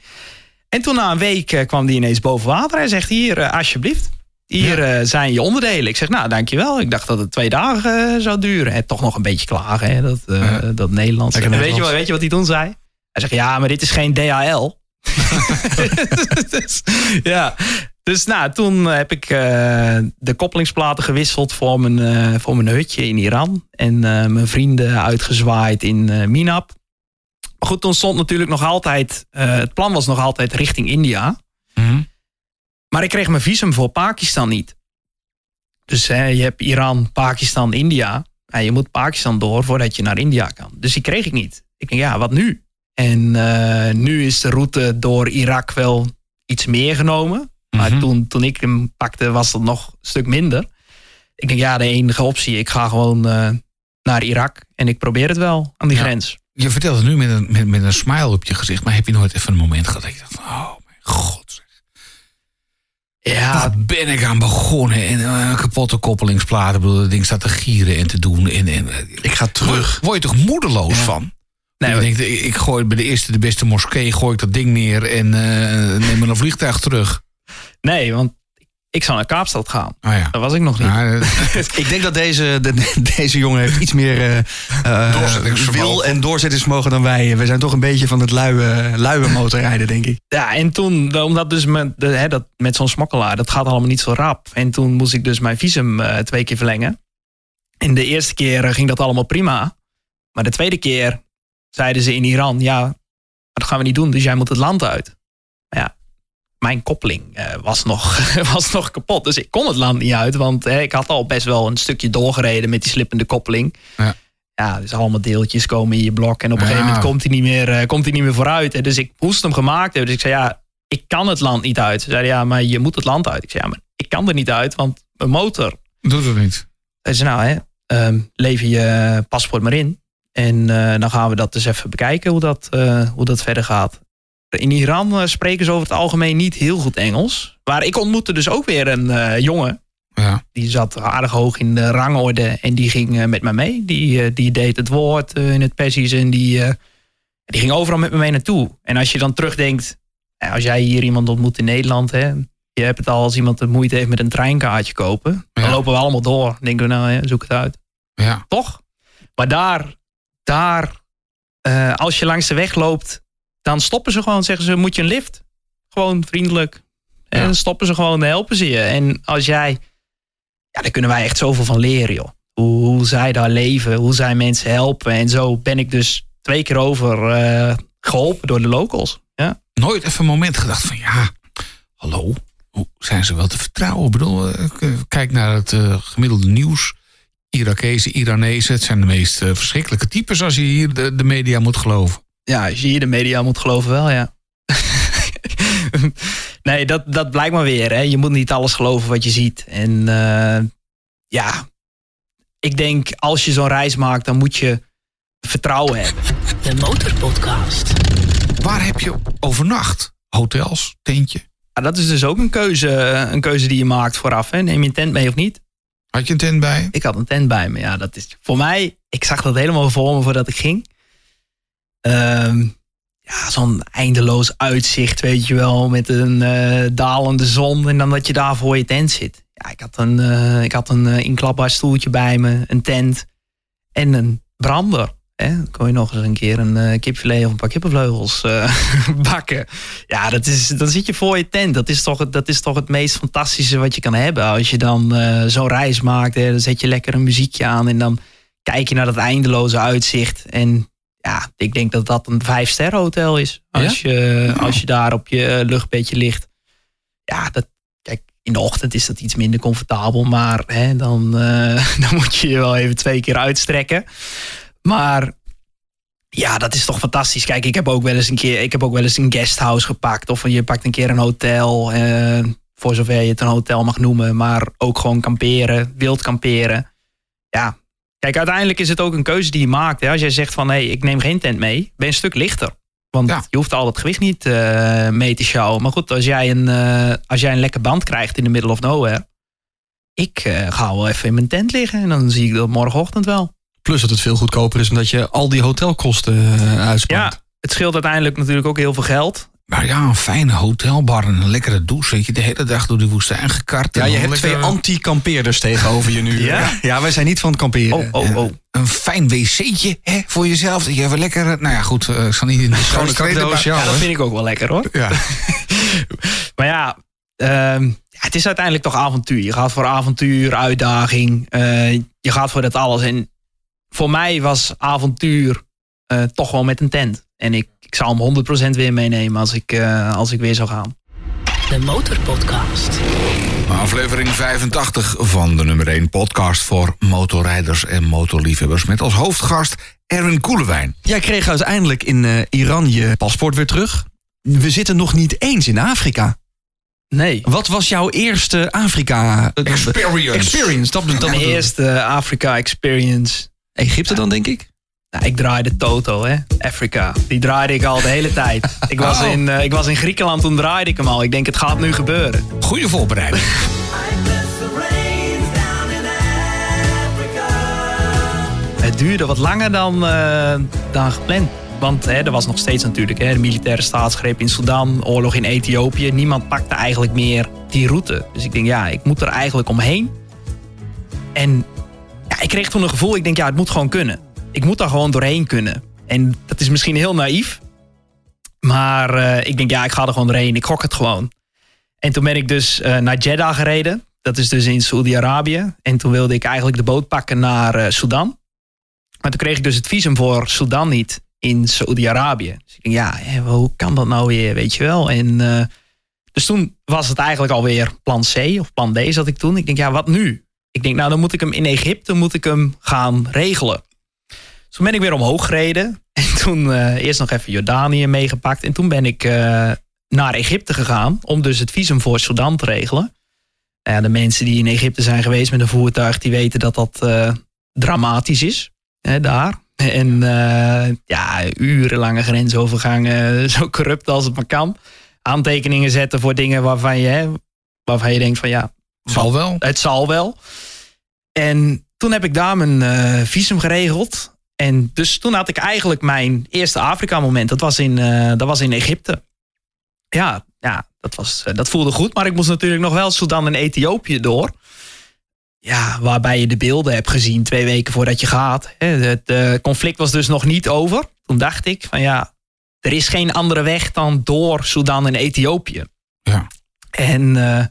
En toen na een week eh, kwam die ineens boven water. Hij zegt, hier, eh, alsjeblieft. Hier zijn je onderdelen. Ik zeg, nou, dankjewel. Ik dacht dat het twee dagen zou duren. En toch nog een beetje klagen, hè, dat, Ja. dat Nederlands. En weet, je, weet je wat hij toen zei? Hij zegt, ja, maar dit is geen DHL. dus, ja. Dus nou, toen heb ik eh, de koppelingsplaten gewisseld voor mijn, eh, voor mijn hutje in Iran. En eh, mijn vrienden uitgezwaaid in eh, Minap. Maar goed, toen stond natuurlijk nog altijd... eh, het plan was nog altijd richting India. Mhm. Maar ik kreeg mijn visum voor Pakistan niet. Dus hè, je hebt Iran, Pakistan, India. Ja, je moet Pakistan door voordat je naar India kan. Dus die kreeg ik niet. Ik denk, ja, wat nu? En eh, nu is de route door Irak wel iets meer genomen. Maar Mhm. toen, toen ik hem pakte, was dat nog een stuk minder. Ik denk, ja, de enige optie. Ik ga gewoon eh, naar Irak en ik probeer het wel aan die Ja. grens. Je vertelt het nu met een, met, met een smile op je gezicht. Maar heb je nooit even een moment gehad dat je dacht. Oh mijn god. zeg. Ja, Daar ben ik aan begonnen. En eh, kapotte koppelingsplaten. Ik bedoel, dat ding staat te gieren en te doen. En, en, eh, Ik ga terug. Word je toch moedeloos van? Nee, maar- denkt, ik ik gooi bij de eerste de beste moskee gooi ik dat ding neer en eh, neem een vliegtuig terug. Nee, want ik zou naar Kaapstad gaan. Ah ja. Dat was ik nog niet. Ja, eh, Ik denk dat deze, de- deze jongen heeft iets meer eh, eh, wil en doorzettingsvermogen dan wij. We zijn toch een beetje van het luie, luie motorrijden, denk ik. Ja, en toen, omdat dus met, de, hè, dat, met zo'n smokkelaar, dat gaat allemaal niet zo rap. En toen moest ik dus mijn visum eh, twee keer verlengen. En de eerste keer eh, ging dat allemaal prima. Maar de tweede keer zeiden ze in Iran, ja, dat gaan we niet doen, dus jij moet het land uit. Maar ja, mijn koppeling eh, was, nog, was nog kapot. Dus ik kon het land niet uit, want hè, ik had al best wel een stukje doorgereden met die slippende koppeling. Ja. Ja, dus allemaal deeltjes komen in je blok. En op een gegeven moment komt hij niet meer, eh, komt hij niet meer vooruit. Hè. Dus ik moest hem gemaakt hebben. Dus ik zei, ja, ik kan het land niet uit. Ze zeiden, ja, maar je moet het land uit. Ik zei, ja, maar ik kan er niet uit, want mijn motor. doet het niet. Hij zei, nou, hè, ehm, lever je paspoort maar in. En eh, dan gaan we dat dus even bekijken hoe dat, hoe dat verder gaat. In Iran eh, spreken ze over het algemeen niet heel goed Engels. Maar ik ontmoette dus ook weer een eh, jongen. Ja. Die zat aardig hoog in de rangorde en die ging eh, met mij mee. Die, die deed het woord in het Persisch en die, die ging overal met me mee naartoe. En als je dan terugdenkt, als jij hier iemand ontmoet in Nederland, hè, je hebt het al als iemand de moeite heeft met een treinkaartje kopen, dan Ja. lopen we allemaal door. Dan denken we, nou, hè, zoek het uit. Ja. Toch? Maar daar, daar als je langs de weg loopt, dan stoppen ze gewoon, zeggen ze, moet je een lift? Gewoon vriendelijk. En Ja. stoppen ze gewoon, helpen ze je. En als jij, ja, daar kunnen wij echt zoveel van leren, joh. Hoe, hoe zij daar leven, hoe zij mensen helpen. En zo ben ik dus twee keer over eh, geholpen door de locals. Ja. Nooit even een moment gedacht van ja, hallo, hoe zijn ze wel te vertrouwen? Ik bedoel, eh, k- kijk naar het eh, gemiddelde nieuws. Irakezen, Iranezen. Het zijn de meest eh, verschrikkelijke types als je hier de, de media moet geloven. Ja, als je hier de media moet geloven wel, ja. nee, dat, dat blijkt maar weer. Hè. Je moet niet alles geloven wat je ziet. En eh, ja, ik denk als je zo'n reis maakt, dan moet je vertrouwen hebben. De Motorpodcast. Waar heb je overnacht? Hotels, tentje? Ja, dat is dus ook een keuze, een keuze die je maakt vooraf. Hè. Neem je een tent mee of niet? Had je een tent bij? Ik had een tent bij me. Ja, dat is voor mij. Ik zag dat helemaal voor me voordat ik ging. Ehm, ja, zo'n eindeloos uitzicht, weet je wel, met een eh, dalende zon en dan dat je daar voor je tent zit. Ja, ik had een, eh, ik had een uh, inklapbaar stoeltje bij me, een tent en een brander. Hè? Dan kon je nog eens een keer een uh, kipfilet of een paar kippenvleugels bakken. Ja, dat is, dan zit je voor je tent. Dat is, toch, dat is toch het meest fantastische wat je kan hebben. Als je dan zo'n reis maakt, hè, dan zet je lekker een muziekje aan en dan kijk je naar dat eindeloze uitzicht. En ja, ik denk dat dat een vijf sterren hotel is. Als, je, als je daar op je luchtbedje ligt. Ja, dat, kijk, in de ochtend is dat iets minder comfortabel. Maar hè, dan, uh, dan moet je je wel even twee keer uitstrekken. Maar ja, dat is toch fantastisch. Kijk, ik heb ook wel eens een keer, ik heb ook wel eens een guesthouse gepakt. Of je pakt een keer een hotel. Uh, voor zover je het een hotel mag noemen. Maar ook gewoon kamperen, wild kamperen. Ja, Kijk, uiteindelijk is het ook een keuze die je maakt. Hè? Als jij zegt van, hé, hey, ik neem geen tent mee, ben je een stuk lichter. Want ja. je hoeft al het gewicht niet uh, mee te sjouwen. Maar goed, als jij, een, uh, als jij een lekker band krijgt in de middle of nowhere. Ik uh, ga wel even in mijn tent liggen en dan zie ik dat morgenochtend wel. Plus dat het veel goedkoper is omdat je al die hotelkosten uitspaart. Ja, het scheelt uiteindelijk natuurlijk ook heel veel geld. Maar ja, een fijne hotelbar en een lekkere douche. Weet je, de hele dag door die woestijn gekart. Ja, je hebt twee anti-kampeerders tegenover je nu. ja? ja, wij zijn niet van het kamperen. Oh, oh, oh. Een fijn wc'tje hè, voor jezelf. Dat je even lekker... Nou ja, goed, ik zal niet in de schone doos. Ja, dat vind ik ook wel lekker hoor. Ja. maar ja, um, ja, het is uiteindelijk toch avontuur. Je gaat voor avontuur, uitdaging. Uh, je gaat voor dat alles. En voor mij was avontuur uh, toch wel met een tent. En ik, ik zou hem 100% weer meenemen als ik, uh, als ik weer zou gaan. De Motorpodcast. Aflevering 85 van de nummer 1 podcast voor motorrijders en motorliefhebbers. Met als hoofdgast Erwin Koelewijn. Jij kreeg uiteindelijk in uh, Iran je paspoort weer terug. We zitten nog niet eens in Afrika. Nee. Wat was jouw eerste Afrika experience? Experience, dat, dat Mijn eerste Afrika experience. Egypte dan, denk ik? Nou, ik draaide Toto, hè. Afrika. Die draaide ik al de hele tijd. Ik was, Oh. in, uh, ik was in Griekenland, toen draaide ik hem al. Ik denk, het gaat nu gebeuren. Goede voorbereiding. Het duurde wat langer dan, uh, dan gepland. Want hè, er was nog steeds natuurlijk hè, de militaire staatsgreep in Sudan, oorlog in Ethiopië. Niemand pakte eigenlijk meer die route. Dus ik denk, ja, ik moet er eigenlijk omheen. En ja, ik kreeg toen een gevoel, ik denk, ja, het moet gewoon kunnen. Ik moet daar gewoon doorheen kunnen. En dat is misschien heel naïef. Maar uh, ik denk, ja, ik ga er gewoon doorheen. Ik gok het gewoon. En toen ben ik dus uh, naar Jeddah gereden. Dat is dus in Saoedi-Arabië. En toen wilde ik eigenlijk de boot pakken naar uh, Sudan. Maar toen kreeg ik dus het visum voor Sudan niet in Saoedi-Arabië. Dus ik denk, ja, hoe kan dat nou weer, weet je wel? En, dus toen was het eigenlijk alweer plan C of plan D zat ik toen. Ik denk, ja, wat nu? Ik denk, nou, dan moet ik hem in Egypte moet ik hem gaan regelen. Toen ben ik weer omhoog gereden. En toen uh, eerst nog even Jordanië meegepakt. En toen ben ik uh, naar Egypte gegaan om dus het visum voor Sudan te regelen. Uh, de mensen die in Egypte zijn geweest met een voertuig, die weten dat dat uh, dramatisch is. Hè, daar. En ja, urenlange grensovergangen, zo corrupt als het maar kan. Aantekeningen zetten voor dingen waarvan je, hè, waarvan je denkt van ja... Zal wel. Het zal wel. En toen heb ik daar mijn uh, visum geregeld. En dus toen had ik eigenlijk mijn eerste Afrika-moment. Dat, was in, uh, dat was in Egypte. Ja, ja dat, was, uh, dat voelde goed. Maar ik moest natuurlijk nog wel Sudan en Ethiopië door. Ja, waarbij je de beelden hebt gezien twee weken voordat je gaat. Het uh, conflict was dus nog niet over. Toen dacht ik van ja, er is geen andere weg dan door Sudan en Ethiopië. Ja. En uh,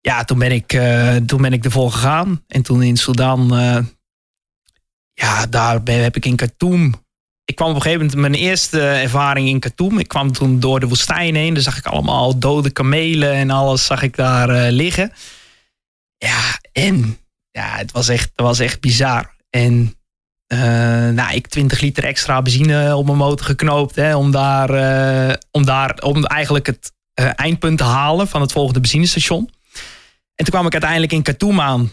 ja, toen ben, ik, toen ben ik ervoor gegaan. En toen in Sudan, ja, daar ben, heb ik in Khartoum. Ik kwam op een gegeven moment, mijn eerste ervaring in Khartoum. Ik kwam toen door de woestijn heen. Daar zag ik allemaal dode kamelen en alles zag ik daar liggen. Ja, en ja, het was echt, het was echt bizar. En eh, nou, ik 20 liter extra benzine op mijn motor geknoopt. Hè, om, daar, eh, om daar om eigenlijk het eh, eindpunt te halen van het volgende benzinestation. En toen kwam ik uiteindelijk in Katoem aan.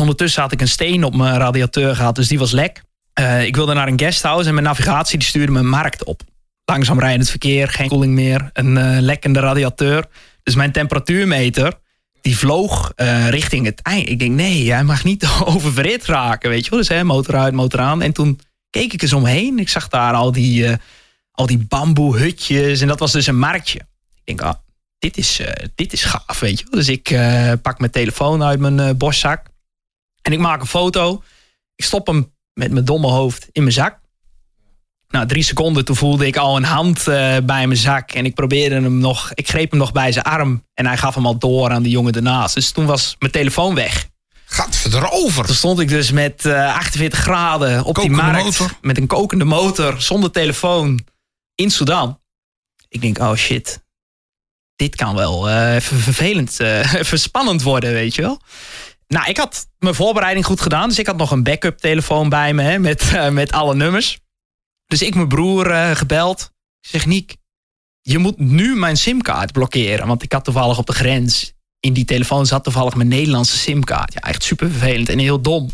Ondertussen had ik een steen op mijn radiateur gehad, dus die was lek. Eh, ik wilde naar een guesthouse en mijn navigatie die stuurde me een markt op. Langzaam rijdend verkeer, geen koeling meer, een eh, lekkende radiateur. Dus mijn temperatuurmeter, die vloog eh, richting het eind. Ik denk, nee, jij mag niet oververhit raken, weet je wel. Dus hè, motor uit, motor aan. En toen keek ik eens omheen. Ik zag daar al die, al die bamboehutjes en dat was dus een marktje. Ik denk, ah, dit is, dit is gaaf, weet je wel. Dus ik pak mijn telefoon uit mijn borstzak. En ik maak een foto. Ik stop hem met mijn domme hoofd in mijn zak. Nou, drie seconden toen voelde ik al een hand eh, bij mijn zak. En ik probeerde hem nog. Ik greep hem nog bij zijn arm. En hij gaf hem al door aan de jongen ernaast. Dus toen was mijn telefoon weg. Gaat erover. Toen stond ik dus met eh, 48 graden op Kokende die markt. motor. Met een kokende motor. Zonder telefoon. In Sudan. Ik denk, oh shit. Dit kan wel eh, even vervelend, eh, even spannend worden, weet je wel. Nou, ik had mijn voorbereiding goed gedaan. Dus ik had nog een backup telefoon bij me. Hè, met, eh, met alle nummers. Dus ik mijn broer eh, gebeld. Ik zeg, Niek, je moet nu mijn simkaart blokkeren. Want ik had toevallig op de grens... In die telefoon zat toevallig mijn Nederlandse simkaart. Ja, echt super vervelend en heel dom.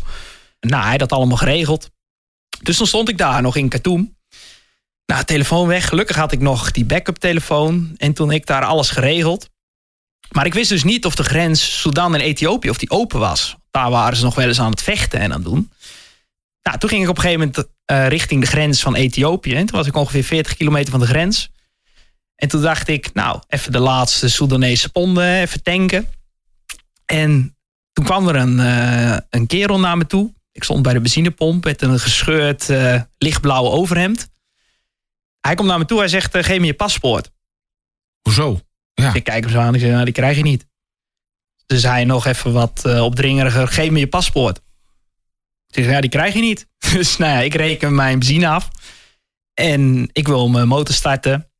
Nou, hij had dat allemaal geregeld. Dus dan stond ik daar nog in Katoen. Nou, telefoon weg. Gelukkig had ik nog die backup telefoon. En toen ik daar alles geregeld. Maar ik wist dus niet of de grens Sudan en Ethiopië of die open was. Daar waren ze nog wel eens aan het vechten en aan het doen. Nou, toen ging ik op een gegeven moment eh, richting de grens van Ethiopië. En toen was ik ongeveer 40 kilometer van de grens. En toen dacht ik, nou, even de laatste Soedanese ponden, even tanken. En toen kwam er een, eh, een kerel naar me toe. Ik stond bij de benzinepomp met een gescheurd eh, lichtblauw overhemd. Hij komt naar me toe, hij zegt, geef me je paspoort. Hoezo? Ja. Ik kijk hem zo aan en zeg, nou, die krijg je niet. Dus hij nog even wat eh, opdringeriger, geef me je paspoort. Ik zeg, ja, die krijg je niet. Dus nou ja, ik reken mijn benzine af. En ik wil mijn motor starten.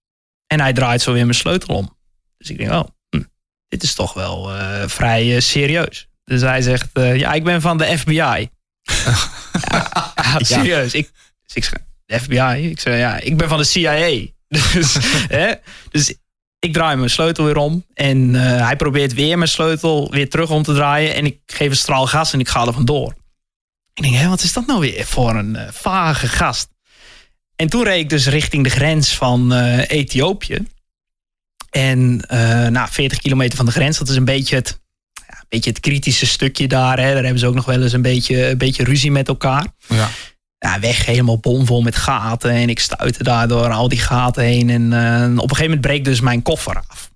En hij draait zo weer mijn sleutel om. Dus ik denk, oh, hm, dit is toch wel eh, vrij eh, serieus. Dus hij zegt, ja, ik ben van de FBI. ja, ja, serieus. Ik, dus ik zeg, de FBI? Ik zeg, ja, ik ben van de CIA. Dus, hè? dus ik draai mijn sleutel weer om. En eh, hij probeert weer mijn sleutel weer terug om te draaien. En ik geef een straal gas en ik ga er vandoor. Ik denk, hé, wat is dat nou weer voor een eh, vage gast? En toen reed ik dus richting de grens van eh, Ethiopië. En nou, 40 kilometer van de grens, dat is een beetje het, ja, een beetje het kritische stukje daar. Hè. Daar hebben ze ook nog wel eens een beetje, een beetje ruzie met elkaar. Ja. Ja, weg helemaal bomvol met gaten. En ik stuitte daardoor al die gaten heen. En eh, op een gegeven moment breekt dus mijn koffer af.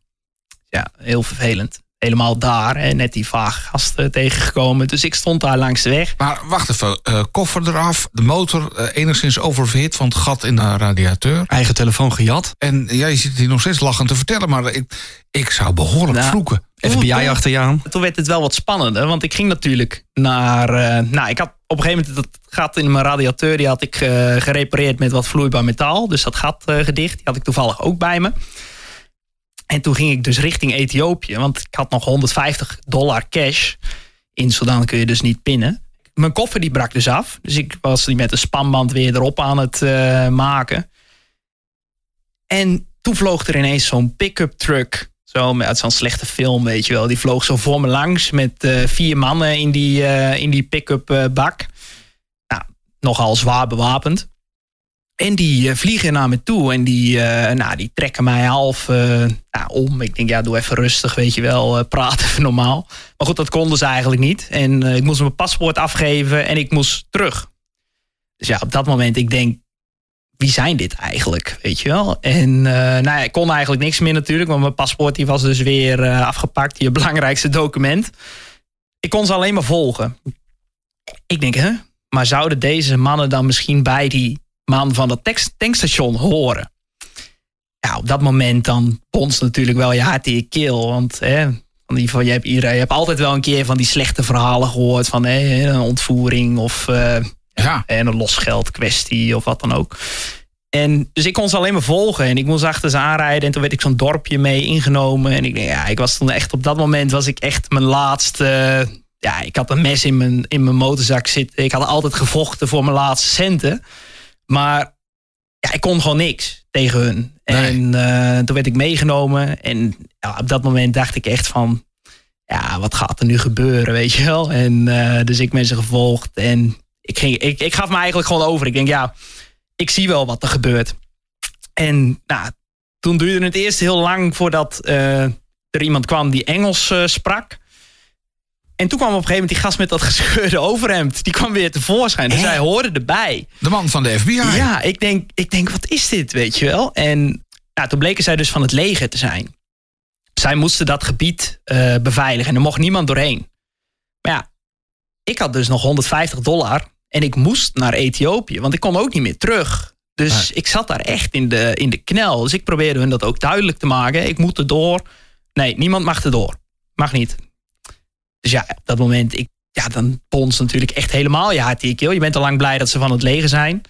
Ja, heel vervelend. Helemaal daar, hè, net die vage gasten tegengekomen. Dus ik stond daar langs de weg. Maar wacht even, eh, koffer eraf, de motor eh, enigszins oververhit van het gat in de radiateur. Eigen telefoon gejat. En ja, je zit hier nog steeds lachend te vertellen, maar ik, ik zou behoorlijk Nou, vloeken. FBI achter je aan. Toen werd het wel wat spannender, want ik ging natuurlijk naar. eh, nou, ik had op een gegeven moment dat gat in mijn radiateur, die had ik eh, gerepareerd met wat vloeibaar metaal. Dus dat gat eh, gedicht, die had ik toevallig ook bij me. En toen ging ik dus richting Ethiopië, want ik had nog 150 dollar cash. In Sudan kun je dus niet pinnen. Mijn koffer die brak dus af, dus ik was die met een spanband weer erop aan het eh, maken. En toen vloog er ineens zo'n pick-up truck. Zo uit zo'n slechte film, weet je wel. Die vloog zo voor me langs met eh, vier mannen in die, eh, in die pick-up bak. Nou, nogal zwaar bewapend. En die eh, vliegen naar me toe en die, eh, nou, die trekken mij half eh, nou, om. Ik denk, ja, doe even rustig, weet je wel. praat even normaal. Maar goed, dat konden ze eigenlijk niet. En ik moest mijn paspoort afgeven en ik moest terug. Dus ja, op dat moment, ik denk, wie zijn dit eigenlijk, weet je wel? En nou ja, ik kon eigenlijk niks meer natuurlijk, want mijn paspoort die was dus weer afgepakt, je belangrijkste document. Ik kon ze alleen maar volgen. Ik denk, hè? Maar zouden deze mannen dan misschien bij die man van dat tankstation horen? Ja, op dat moment dan bonst natuurlijk wel je hart in je keel, want hè, van die, van, je, hebt, iedereen- je hebt altijd wel een keer van die slechte verhalen gehoord van hè, een ontvoering of eh, Ja. en een losgeldkwestie of wat dan ook. En dus ik kon ze alleen maar volgen en ik moest achter ze aanrijden en toen werd ik zo'n dorpje mee ingenomen en ik ja, ik was toen echt op dat moment was ik echt mijn laatste ja, ik had een mes in mijn, in mijn motorzak zitten. Ik had altijd gevochten voor mijn laatste centen. Maar ja, ik kon gewoon niks tegen hun. En eh, toen werd ik meegenomen. En ja, op dat moment dacht ik echt van... Ja, wat gaat er nu gebeuren, weet je wel? En eh, dus ik ben ze gevolgd. En ik, ging, ik, ik gaf me eigenlijk gewoon over. Ik denk, ja, ik zie wel wat er gebeurt. En nou, toen duurde het eerst heel lang voordat eh, er iemand kwam die Engels sprak. En toen kwam op een gegeven moment die gast met dat gescheurde overhemd. Die kwam weer tevoorschijn. Dus hij hoorde erbij. De man van de FBI. Ja, ik denk, ik denk wat is dit, weet je wel? En nou, toen bleken zij dus van het leger te zijn. Zij moesten dat gebied uh, beveiligen. En er mocht niemand doorheen. Maar ja, ik had dus nog 150 dollar. En ik moest naar Ethiopië. Want ik kon ook niet meer terug. Dus ik zat daar echt in de, in de knel. Dus ik probeerde hun dat ook duidelijk te maken. Ik moet er door. Nee, niemand mag er door. Mag niet. Dus ja, op dat moment, ik, ja, dan bonst natuurlijk echt helemaal je hart in Je bent al lang blij dat ze van het leger zijn.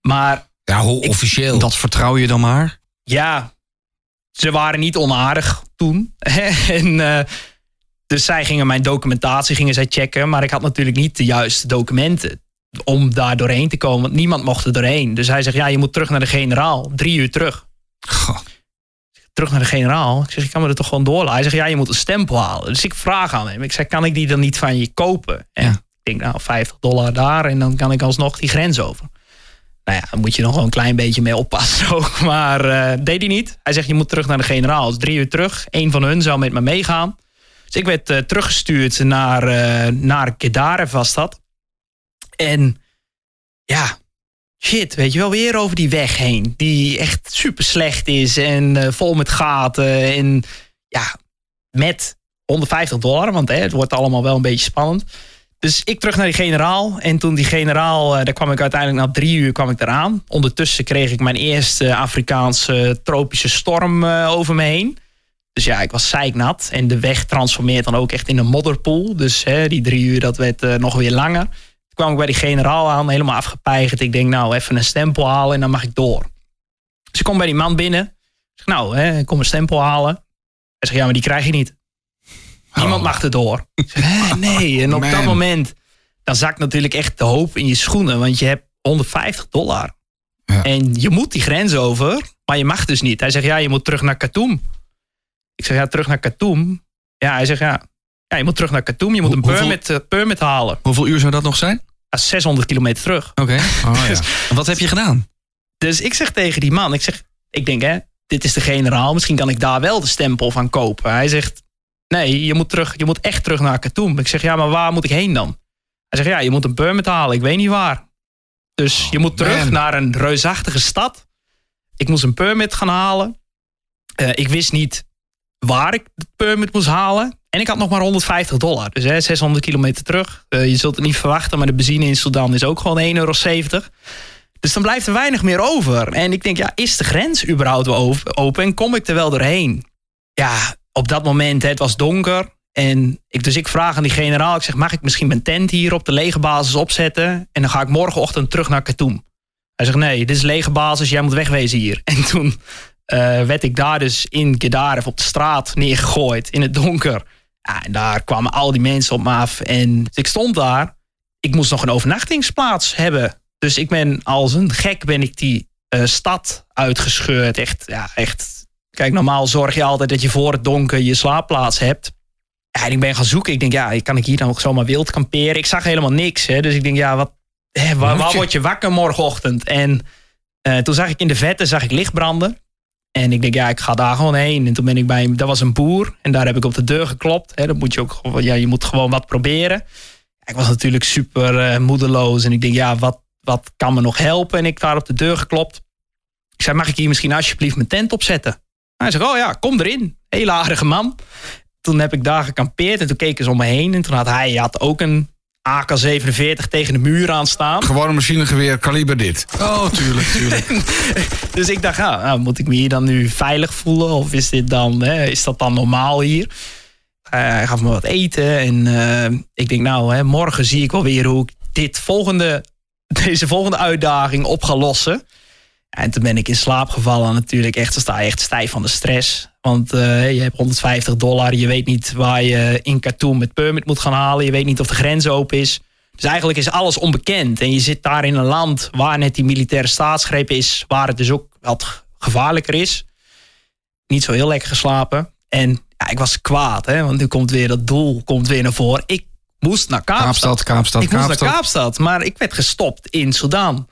Maar... Ja, hoe officieel? Dat vertrouw je dan maar? Ja, ze waren niet onaardig toen. en, uh, dus zij gingen mijn documentatie gingen zij checken. Maar ik had natuurlijk niet de juiste documenten om daar doorheen te komen. Want niemand mocht er doorheen. Dus hij zegt, ja, je moet terug naar de generaal. Drie uur terug. Goh terug naar de generaal. Ik zeg, ik kan me er toch gewoon doorlaten. Hij zegt, ja, je moet een stempel halen. Dus ik vraag aan hem. Ik zeg, kan ik die dan niet van je kopen? En ik denk, nou, 50 dollar daar en dan kan ik alsnog die grens over. Nou ja, dan moet je nog wel een klein beetje mee oppassen ook. Maar uh, deed hij niet. Hij zegt, je moet terug naar de generaal. Dus drie uur terug. Eén van hun zou met me meegaan. Dus ik werd uh, teruggestuurd naar, uh, naar Kedarev was dat. En ja, shit, weet je wel, weer over die weg heen. Die echt super slecht is en uh, vol met gaten. En ja, met 150 dollar, want hè, het wordt allemaal wel een beetje spannend. Dus ik terug naar die generaal. En toen die generaal, uh, daar kwam ik uiteindelijk na drie uur kwam ik eraan. Ondertussen kreeg ik mijn eerste Afrikaanse tropische storm uh, over me heen. Dus ja, ik was zeiknat. En de weg transformeert dan ook echt in een modderpoel. Dus hè, die drie uur, dat werd nog weer langer kwam ik bij die generaal aan, helemaal afgepeigerd. Ik denk, nou, even een stempel halen en dan mag ik door. Dus ik kom bij die man binnen. Ik zeg, nou, hè, ik kom een stempel halen. Hij zegt, ja, maar die krijg je niet. Niemand oh. mag er door. Ik zeg, nee. En op dat moment, dan zakt natuurlijk echt de hoop in je schoenen. Want je hebt 150 dollar. Ja. En je moet die grens over, maar je mag dus niet. Hij zegt, ja, je moet terug naar Khartoum. Ik zeg, ja, terug naar Khartoum. Ja, hij zegt, ja, ja je moet terug naar Khartoum. Je moet een permit, uh, permit halen. Hoeveel uur zou dat nog zijn? 600 kilometer terug. Oké. Oh, ja. wat heb je gedaan? Dus ik zeg tegen die man, ik zeg, ik denk hè, dit is de generaal, misschien kan ik daar wel de stempel van kopen. Hij zegt, nee, je moet, terug, je moet echt terug naar Khartoum. Ik zeg, ja, maar waar moet ik heen dan? Hij zegt, ja, je moet een permit halen, ik weet niet waar. Dus oh, je moet terug naar een reusachtige stad. Ik moest een permit gaan halen. Uh, ik wist niet waar ik de permit moest halen. En ik had nog maar 150 dollar. Dus hè, 600 kilometer terug. Uh, je zult het niet verwachten, maar de benzine in Sudan is ook gewoon 1,70 euro. Dus dan blijft er weinig meer over. En ik denk, ja, is de grens überhaupt open? En kom ik er wel doorheen? Ja, op dat moment, hè, het was donker. En ik, dus ik vraag aan die generaal, ik zeg, mag ik misschien mijn tent hier op de lege basis opzetten? En dan ga ik morgenochtend terug naar Khartoum. Hij zegt, nee, dit is lege basis, jij moet wegwezen hier. En toen uh, werd ik daar dus in Gedarev op de straat neergegooid, in het donker. Ja, en daar kwamen al die mensen op me af. En ik stond daar. Ik moest nog een overnachtingsplaats hebben. Dus ik ben als een gek ben ik die uh, stad uitgescheurd. Echt, ja, echt. Kijk, normaal zorg je altijd dat je voor het donker je slaapplaats hebt. Ja, en ik ben gaan zoeken. Ik denk, ja, kan ik hier dan ook zomaar wild kamperen? Ik zag helemaal niks. Hè? Dus ik denk, ja, wat, hè, waar, waar word je wakker morgenochtend? En uh, toen zag ik in de vette zag ik licht branden. En ik denk, ja, ik ga daar gewoon heen. En toen ben ik bij hem, dat was een boer. En daar heb ik op de deur geklopt. Hè, dat moet je ook ja, je moet gewoon wat proberen. Ik was natuurlijk super uh, moedeloos. En ik denk, ja, wat, wat kan me nog helpen? En ik daar op de deur geklopt. Ik zei, mag ik hier misschien alsjeblieft mijn tent opzetten? Hij zegt, oh ja, kom erin. Hele aardige man. Toen heb ik daar gekampeerd en toen keken ze om me heen. En toen had hij had ook een AK-47 tegen de muur aan staan. Gewoon een machinegeweer, kaliber dit. Oh, tuurlijk, tuurlijk. dus ik dacht, nou, moet ik me hier dan nu veilig voelen? Of is, dit dan, hè, is dat dan normaal hier? Uh, hij gaf me wat eten en uh, ik denk, nou, hè, morgen zie ik wel weer hoe ik dit volgende, deze volgende uitdaging op ga lossen. En toen ben ik in slaap gevallen natuurlijk echt. Dan sta je echt stijf van de stress. Want eh, je hebt 150 dollar. Je weet niet waar je in Khartoum met permit moet gaan halen. Je weet niet of de grens open is. Dus eigenlijk is alles onbekend. En je zit daar in een land waar net die militaire staatsgreep is. Waar het dus ook wat gevaarlijker is. Niet zo heel lekker geslapen. En ja, ik was kwaad. Hè, want nu komt weer dat doel komt weer naar voren. Ik moest naar Kaapstad. Kaapstad, Kaapstad, ik moest naar Kaapstad. Maar ik werd gestopt in Sudan.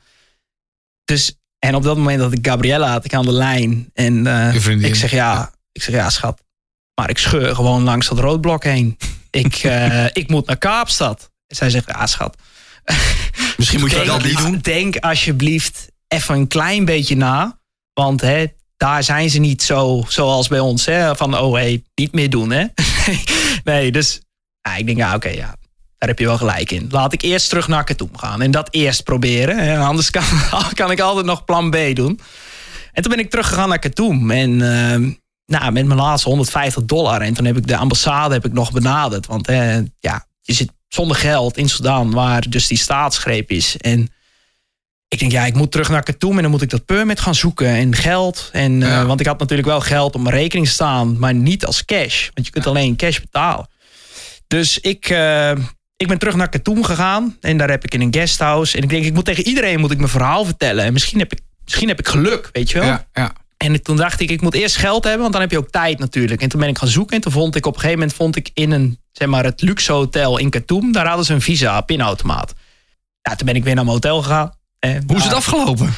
Dus, en op dat moment had ik Gabriella had ik aan de lijn. En eh, ik zeg ja, ik zeg ja, schat. Maar ik scheur gewoon langs dat roodblok heen. ik, eh, ik moet naar Kaapstad. Zij zegt ja, schat. Misschien moet je denk, dat niet doen. Denk alsjeblieft even een klein beetje na. Want hè, daar zijn ze niet zo zoals bij ons. Hè, van oh hey, niet meer doen. Hè? nee, dus ja, ik denk ja, oké, ja. Daar heb je wel gelijk in. Laat ik eerst terug naar Khartoum gaan. En dat eerst proberen. Hè, anders kan, kan ik altijd nog plan B doen. En toen ben ik teruggegaan naar Khartoum. En eh, nou, met mijn laatste 150 dollar. En toen heb ik de ambassade heb ik nog benaderd. Want eh, ja, je zit zonder geld in Sudan, waar dus die staatsgreep is. En ik denk, ja, ik moet terug naar Khartoum en dan moet ik dat permit gaan zoeken en geld. En, eh. Want ik had natuurlijk wel geld op mijn rekening staan, maar niet als cash. Want je kunt alleen cash betalen. Dus ik, eh, ik ben terug naar Khartoum gegaan en daar heb ik in een guesthouse. En ik denk, ik moet tegen iedereen moet ik mijn verhaal vertellen. En misschien heb ik, misschien heb ik geluk, weet je wel. Ja, ja. En toen dacht ik, ik moet eerst geld hebben, want dan heb je ook tijd natuurlijk. En toen ben ik gaan zoeken en toen vond ik op een gegeven moment vond ik in een, zeg maar, het luxe hotel in Khartoum, daar hadden ze een visa pinautomaat. Ja, toen ben ik weer naar mijn hotel gegaan. Eh, Hoe is het afgelopen?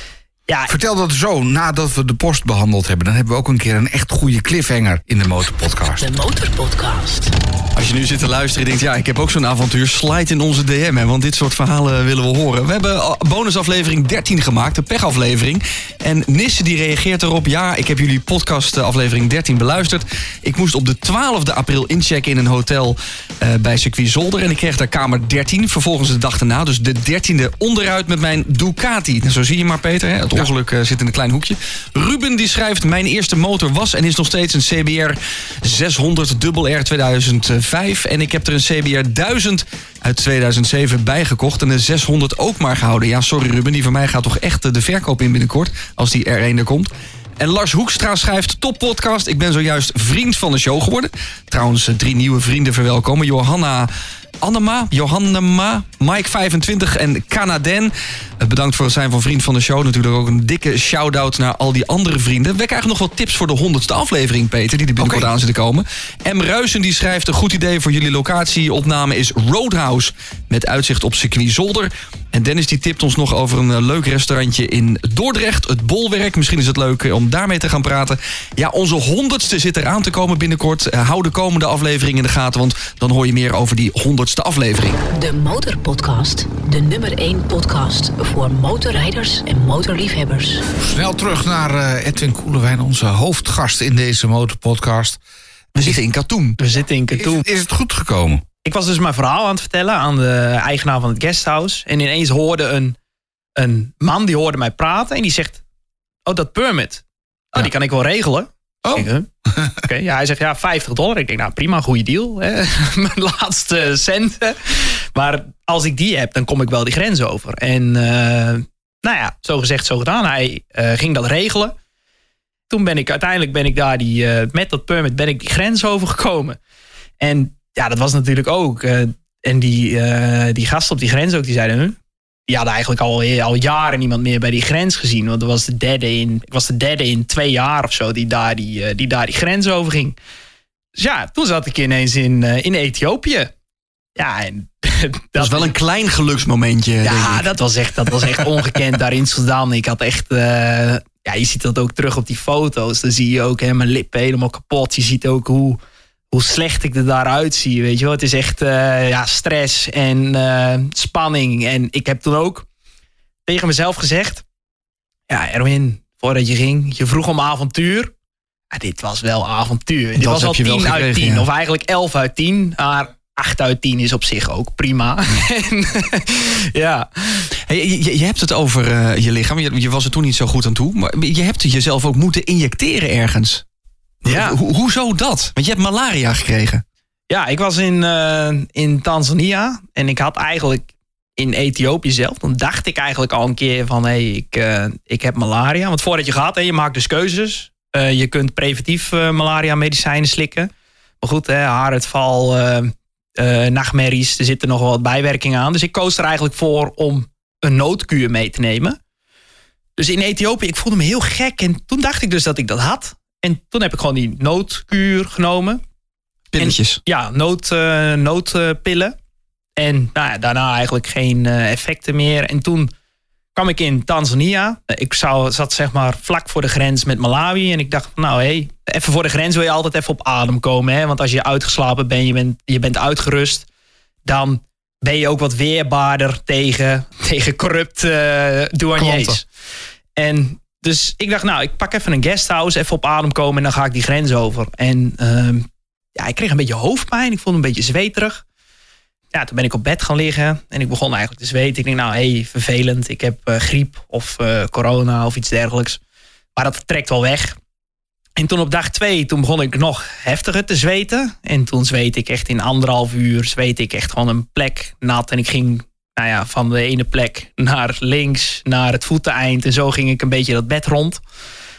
Ja, Vertel dat zo, nadat we de post behandeld hebben. Dan hebben we ook een keer een echt goede cliffhanger in de Motorpodcast. De Motorpodcast. Als je nu zit te luisteren en denkt, ja, ik heb ook zo'n avontuur, slide in onze DM, hè, want dit soort verhalen willen we horen. We hebben a- bonusaflevering 13 gemaakt, de pechaflevering. En Nisse die reageert erop, ja, ik heb jullie podcast eh, aflevering 13 beluisterd. Ik moest op de 12e april inchecken in een hotel eh, bij circuit Zolder en ik kreeg daar kamer 13. Vervolgens de dag daarna, dus de 13e onderuit met mijn Ducati. En zo zie je maar, Peter, hè, het ongeluk eh, zit in een klein hoekje. Ruben die schrijft, mijn eerste motor was en is nog steeds een CBR 600 Double R 2005. En ik heb er een CBR 1000 uit 2007 bijgekocht en de 600 ook maar gehouden. Ja, sorry Ruben, die van mij gaat toch echt eh, de verkoop in binnenkort, als die R1 er komt. En Lars Hoekstra schrijft, top podcast. Ik ben zojuist vriend van de show geworden. Trouwens, eh, drie nieuwe vrienden verwelkomen. Johanna Annema, Johannema, Mike25 en Canaden. Eh, Bedankt voor het zijn van vriend van de show. Natuurlijk ook een dikke shout-out naar al die andere vrienden. We krijgen nog wat tips voor de honderdste aflevering, Peter, die er binnenkort aan zit te komen. M. Ruisen die schrijft, een goed idee voor jullie locatieopname is Roadhouse. Met uitzicht op circuit Zolder. En Dennis die tipt ons nog over een eh, leuk restaurantje in Dordrecht. Het Bolwerk. Misschien is het leuk eh, om daarmee te gaan praten. Ja, onze honderdste zit eraan te komen binnenkort. Hou de komende aflevering in de gaten, want dan hoor je meer over die honderdste aflevering. De Motorpodcast. De nummer 1 podcast voor motorrijders en motorliefhebbers. Snel terug naar eh, Edwin Koelewijn, onze hoofdgast in deze Motorpodcast. We zitten in Katoen. we zitten in Is, Khartoum. is het goed gekomen? Ik was dus mijn verhaal aan het vertellen aan de eigenaar van het guesthouse. En ineens hoorde een, een man, die hoorde mij praten. En die zegt, oh, dat permit. Oh, Ja. die kan ik wel regelen. Oh. Oké, ja, hij zegt, ja, 50 dollar. Ik denk, nou, prima, goede deal. Hè? Mijn laatste centen. Maar als ik die heb, dan kom ik wel die grens over. En eh, nou ja, zo gezegd, zo gedaan. Hij eh, ging dat regelen. Toen ben ik, uiteindelijk ben ik daar die, eh, met dat permit, ben ik die grens overgekomen. En ja, dat was natuurlijk ook. en die, die gasten op die grens ook, die zeiden... Die hadden eigenlijk al, al jaren niemand meer bij die grens gezien. Want dat was de derde in, ik was de derde in twee jaar of zo die daar die, eh, die, daar die grens over ging. Dus ja, toen zat ik ineens in, eh, in Ethiopië. Ja, en Dat is wel een klein geluksmomentje, denk ja, dat was echt, dat was echt ongekend daar in Sudan. Ik had echt. eh, ja, je ziet dat ook terug op die foto's. Dan zie je ook hè, mijn lippen helemaal kapot. Je ziet ook hoe, hoe slecht ik er daaruit zie. Weet je wel? Het is echt eh, ja, stress en eh, spanning. En ik heb toen ook tegen mezelf gezegd: Ja, Erwin, voordat je ging, je vroeg om avontuur. Ja, dit was wel avontuur. dit was al je wel 10 uit gekregen, 10. ja. Of eigenlijk 11 uit 10. Maar 8 uit 10 is op zich ook prima. En, ja. Hey, je, je- hebt het over eh, je lichaam. Je, je was er toen niet zo goed aan toe. Maar je hebt het jezelf ook moeten injecteren ergens. Ja. Ho- hoezo dat? Want je hebt malaria gekregen. Ja, ik was in, eh, in Tanzania en ik had eigenlijk in Ethiopië zelf, dan dacht ik eigenlijk al een keer van hé, hey, ik, eh, ik heb malaria. Want voordat je gaat, hè, je maakt dus keuzes. Eh, je kunt preventief malaria medicijnen slikken. Maar goed, hè, haaruitval, nachtmerries, er zitten nog wel wat bijwerkingen aan. Dus ik koos er eigenlijk voor om een noodkuur mee te nemen. Dus in Ethiopië, ik voelde me heel gek. En toen dacht ik dus dat ik dat had. En toen heb ik gewoon die noodkuur genomen. Pilletjes. Ja, nood, eh, noodpillen. En nou ja, daarna eigenlijk geen eh, effecten meer. En toen kwam ik in Tanzania. Ik zou, zat zeg maar vlak voor de grens met Malawi. En ik dacht, nou hé, hey, even voor de grens wil je altijd even op adem komen. Hè? Want als je uitgeslapen bent, je bent, je bent uitgerust. Dan ben je ook wat weerbaarder tegen, tegen corrupt eh douaniers. En dus ik dacht, nou, ik pak even een guesthouse, even op adem komen en dan ga ik die grens over. En ehm, ja, ik kreeg een beetje hoofdpijn, ik voelde een beetje zweterig. Ja, toen ben ik op bed gaan liggen en ik begon eigenlijk te zweten. Ik denk, nou, hé, hey, vervelend, ik heb eh, griep of eh, corona of iets dergelijks. Maar dat trekt wel weg. En toen op dag twee, toen begon ik nog heftiger te zweten. En toen zweet ik echt in anderhalf uur, zweet ik echt gewoon een plek nat. En ik ging nou ja, van de ene plek naar links, naar het voeteneind. En zo ging ik een beetje dat bed rond.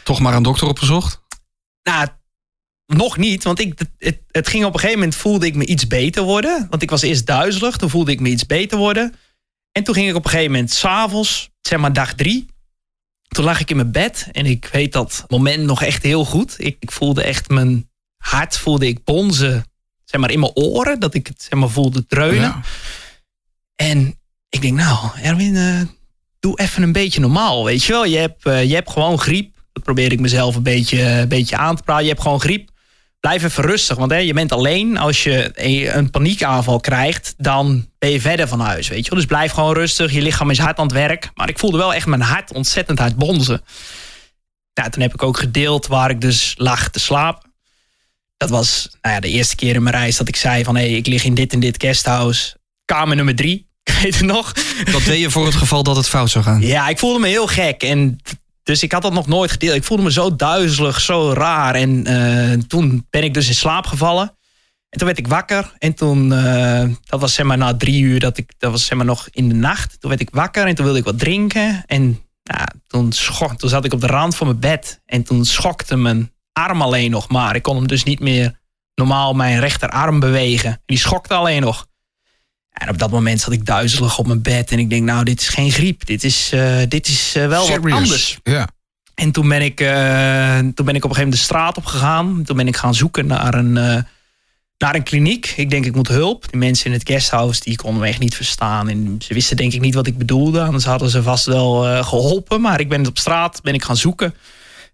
Toch maar een dokter opgezocht? Nou, nog niet, want ik, het, het ging op een gegeven moment voelde ik me iets beter worden. Want ik was eerst duizelig, toen voelde ik me iets beter worden. En toen ging ik op een gegeven moment s'avonds, zeg maar dag drie. Toen lag ik in mijn bed en ik weet dat moment nog echt heel goed. Ik, ik voelde echt mijn hart, voelde ik bonzen, zeg maar in mijn oren. Dat ik het zeg maar voelde dreunen. Ja. En ik denk, nou, Erwin, eh, doe even een beetje normaal. Weet je wel, je hebt, eh, je hebt gewoon griep. Dat probeer ik mezelf een beetje, een beetje aan te praten. Je hebt gewoon griep. Blijf even rustig, want hè, je bent alleen. Als je een paniekaanval krijgt, dan ben je verder van huis. Weet je wel? Dus blijf gewoon rustig. Je lichaam is hard aan het werk. Maar ik voelde wel echt mijn hart ontzettend hard bonzen. Nou, toen heb ik ook gedeeld waar ik dus lag te slapen. Dat was nou ja, de eerste keer in mijn reis dat ik zei van... hé, ik lig in dit en dit guesthouse. Kamer nummer drie. Ik weet het nog. Dat deed je voor het geval dat het fout zou gaan. Ja, ik voelde me heel gek. En dus ik had dat nog nooit gedeeld. Ik voelde me zo duizelig, zo raar. En eh, toen ben ik dus in slaap gevallen. En toen werd ik wakker. En toen, eh, dat was zeg maar na drie uur, dat, ik, dat was zeg maar nog in de nacht. Toen werd ik wakker en toen wilde ik wat drinken. En nou, toen, schok, toen zat ik op de rand van mijn bed. En toen schokte mijn arm alleen nog maar. Ik kon hem dus niet meer normaal mijn rechterarm bewegen. En die schokte alleen nog. En op dat moment zat ik duizelig op mijn bed. En ik denk, nou, dit is geen griep. Dit is, eh, dit is eh, wel wat anders. Ja. En toen ben, ik, eh, toen ben ik op een gegeven moment de straat op gegaan. Toen ben ik gaan zoeken naar een, eh, naar een kliniek. Ik denk, ik moet hulp. Die mensen in het guesthouse, die konden me echt niet verstaan. En ze wisten denk ik niet wat ik bedoelde. Anders hadden ze vast wel eh, geholpen. Maar ik ben op straat ben ik gaan zoeken.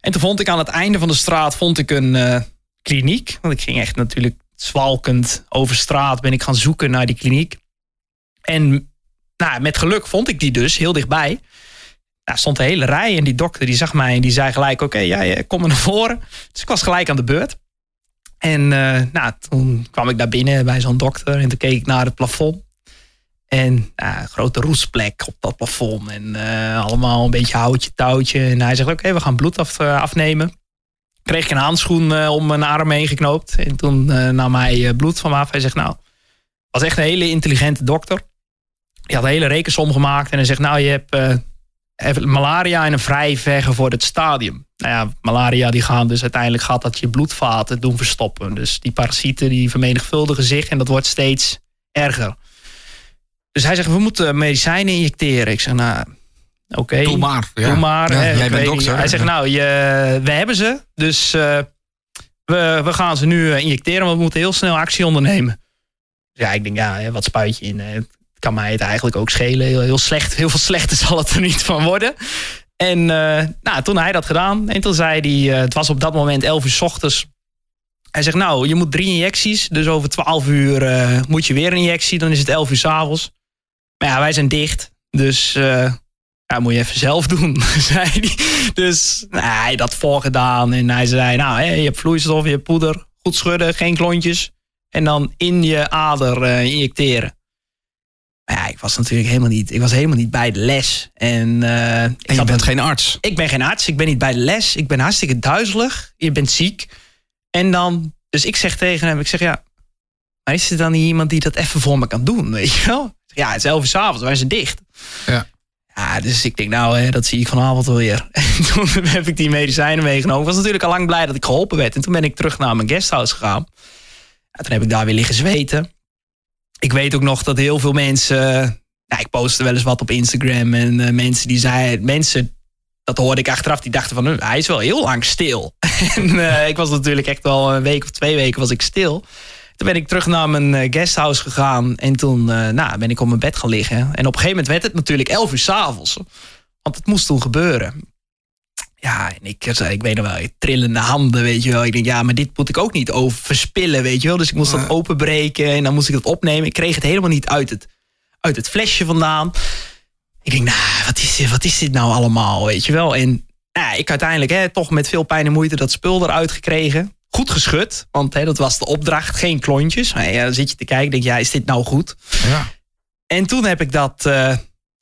En toen vond ik aan het einde van de straat vond ik een eh, kliniek. Want ik ging echt natuurlijk zwalkend over straat. Ben ik gaan zoeken naar die kliniek. En nou, met geluk vond ik die dus heel dichtbij. Nou, stond een hele rij en die dokter die zag mij en die zei gelijk: Oké, ja, kom maar naar voren. Dus ik was gelijk aan de beurt. En eh, nou, toen kwam ik daar binnen bij zo'n dokter en toen keek ik naar het plafond. En nou, een grote roestplek op dat plafond. En eh, allemaal een beetje houtje touwtje. En hij zegt: Oké, we gaan bloed eh, afnemen. Kreeg ik een handschoen om mijn arm heen geknoopt. En toen nam hij bloed van me af. Hij zegt: Nou, was echt een hele intelligente dokter. Die had een hele rekensom gemaakt. En hij zegt: Nou, je hebt eh, malaria en een vrij vergevorderd stadium. Nou ja, malaria die gaan dus uiteindelijk gaat dat je bloedvaten doen verstoppen. Dus die parasieten die vermenigvuldigen zich en dat wordt steeds erger. Dus hij zegt, we moeten medicijnen injecteren. Ik zeg, nou, oké. Doe maar. Ja. Doe maar. Ja, hè, jij bent dokter. Hij zegt, nou, je, we hebben ze. Dus eh, we, we gaan ze nu eh, injecteren. Want we moeten heel snel actie ondernemen. Ja, ik denk, ja, wat spuit je in? Kan mij het eigenlijk ook schelen. Heel, heel slecht. Heel veel slechter zal het er niet van worden. En eh, nou, toen hij dat gedaan. En toen zei hij, eh, het was op dat moment 11 uur s ochtends. Hij zegt, nou, je moet drie injecties. Dus over 12 uur eh, moet je weer een injectie. Dan is het 11 uur s'avonds. Maar ja, wij zijn dicht. Dus ja, moet je even zelf doen, zei hij. Dus nou, hij had dat voorgedaan. En hij zei, nou, je hebt vloeistof, je hebt poeder. Goed schudden, geen klontjes. En dan in je ader injecteren. Maar ja, ik was natuurlijk helemaal niet, ik was helemaal niet bij de les. En, En je bent een- geen arts. ik ben geen arts, ik ben niet bij de les. Ik ben hartstikke duizelig. Je bent ziek. En dan, dus ik zeg tegen hem, ik zeg ja, maar is er dan niet iemand die dat even voor me kan doen, weet je wel? Ja, het is elf uur s'avonds, wij zijn dicht. Ja. Ja, dus ik denk, nou, hè, dat zie ik vanavond wel weer. En toen heb ik die medicijnen meegenomen. Ik was natuurlijk al lang blij dat ik geholpen werd. En toen ben ik terug naar mijn guesthouse gegaan. Ja, toen heb ik daar weer liggen zweten. Ik weet ook nog dat heel veel mensen... Ja, ik postte wel eens wat op Instagram. En eh, mensen die zeiden... Mensen, dat hoorde ik achteraf, die dachten van... "Hm, hij is wel heel lang stil. en eh, ik was natuurlijk echt wel een week of twee weken was ik stil. Toen ben ik terug naar mijn eh, guesthouse gegaan. En toen eh, nou, ben ik op mijn bed gaan liggen. En op een gegeven moment werd het natuurlijk 11 uur s'avonds. Want het moest toen gebeuren. Ja, en ik, zei, ik weet nog wel, trillende handen, weet je wel. Ik denk, ja, maar dit moet ik ook niet over verspillen, weet je wel. Dus ik moest dat openbreken en dan moest ik dat opnemen. Ik kreeg het helemaal niet uit het, uit het flesje vandaan. Ik denk, nou, wat is, dit, wat is dit nou allemaal, weet je wel. En ja, ik uiteindelijk hè, toch met veel pijn en moeite dat spul eruit gekregen. Goed geschud, want hè, dat was de opdracht, geen klontjes. Maar ja, dan zit je te kijken, denk ja, is dit nou goed? Ja. En toen heb ik dat. eh,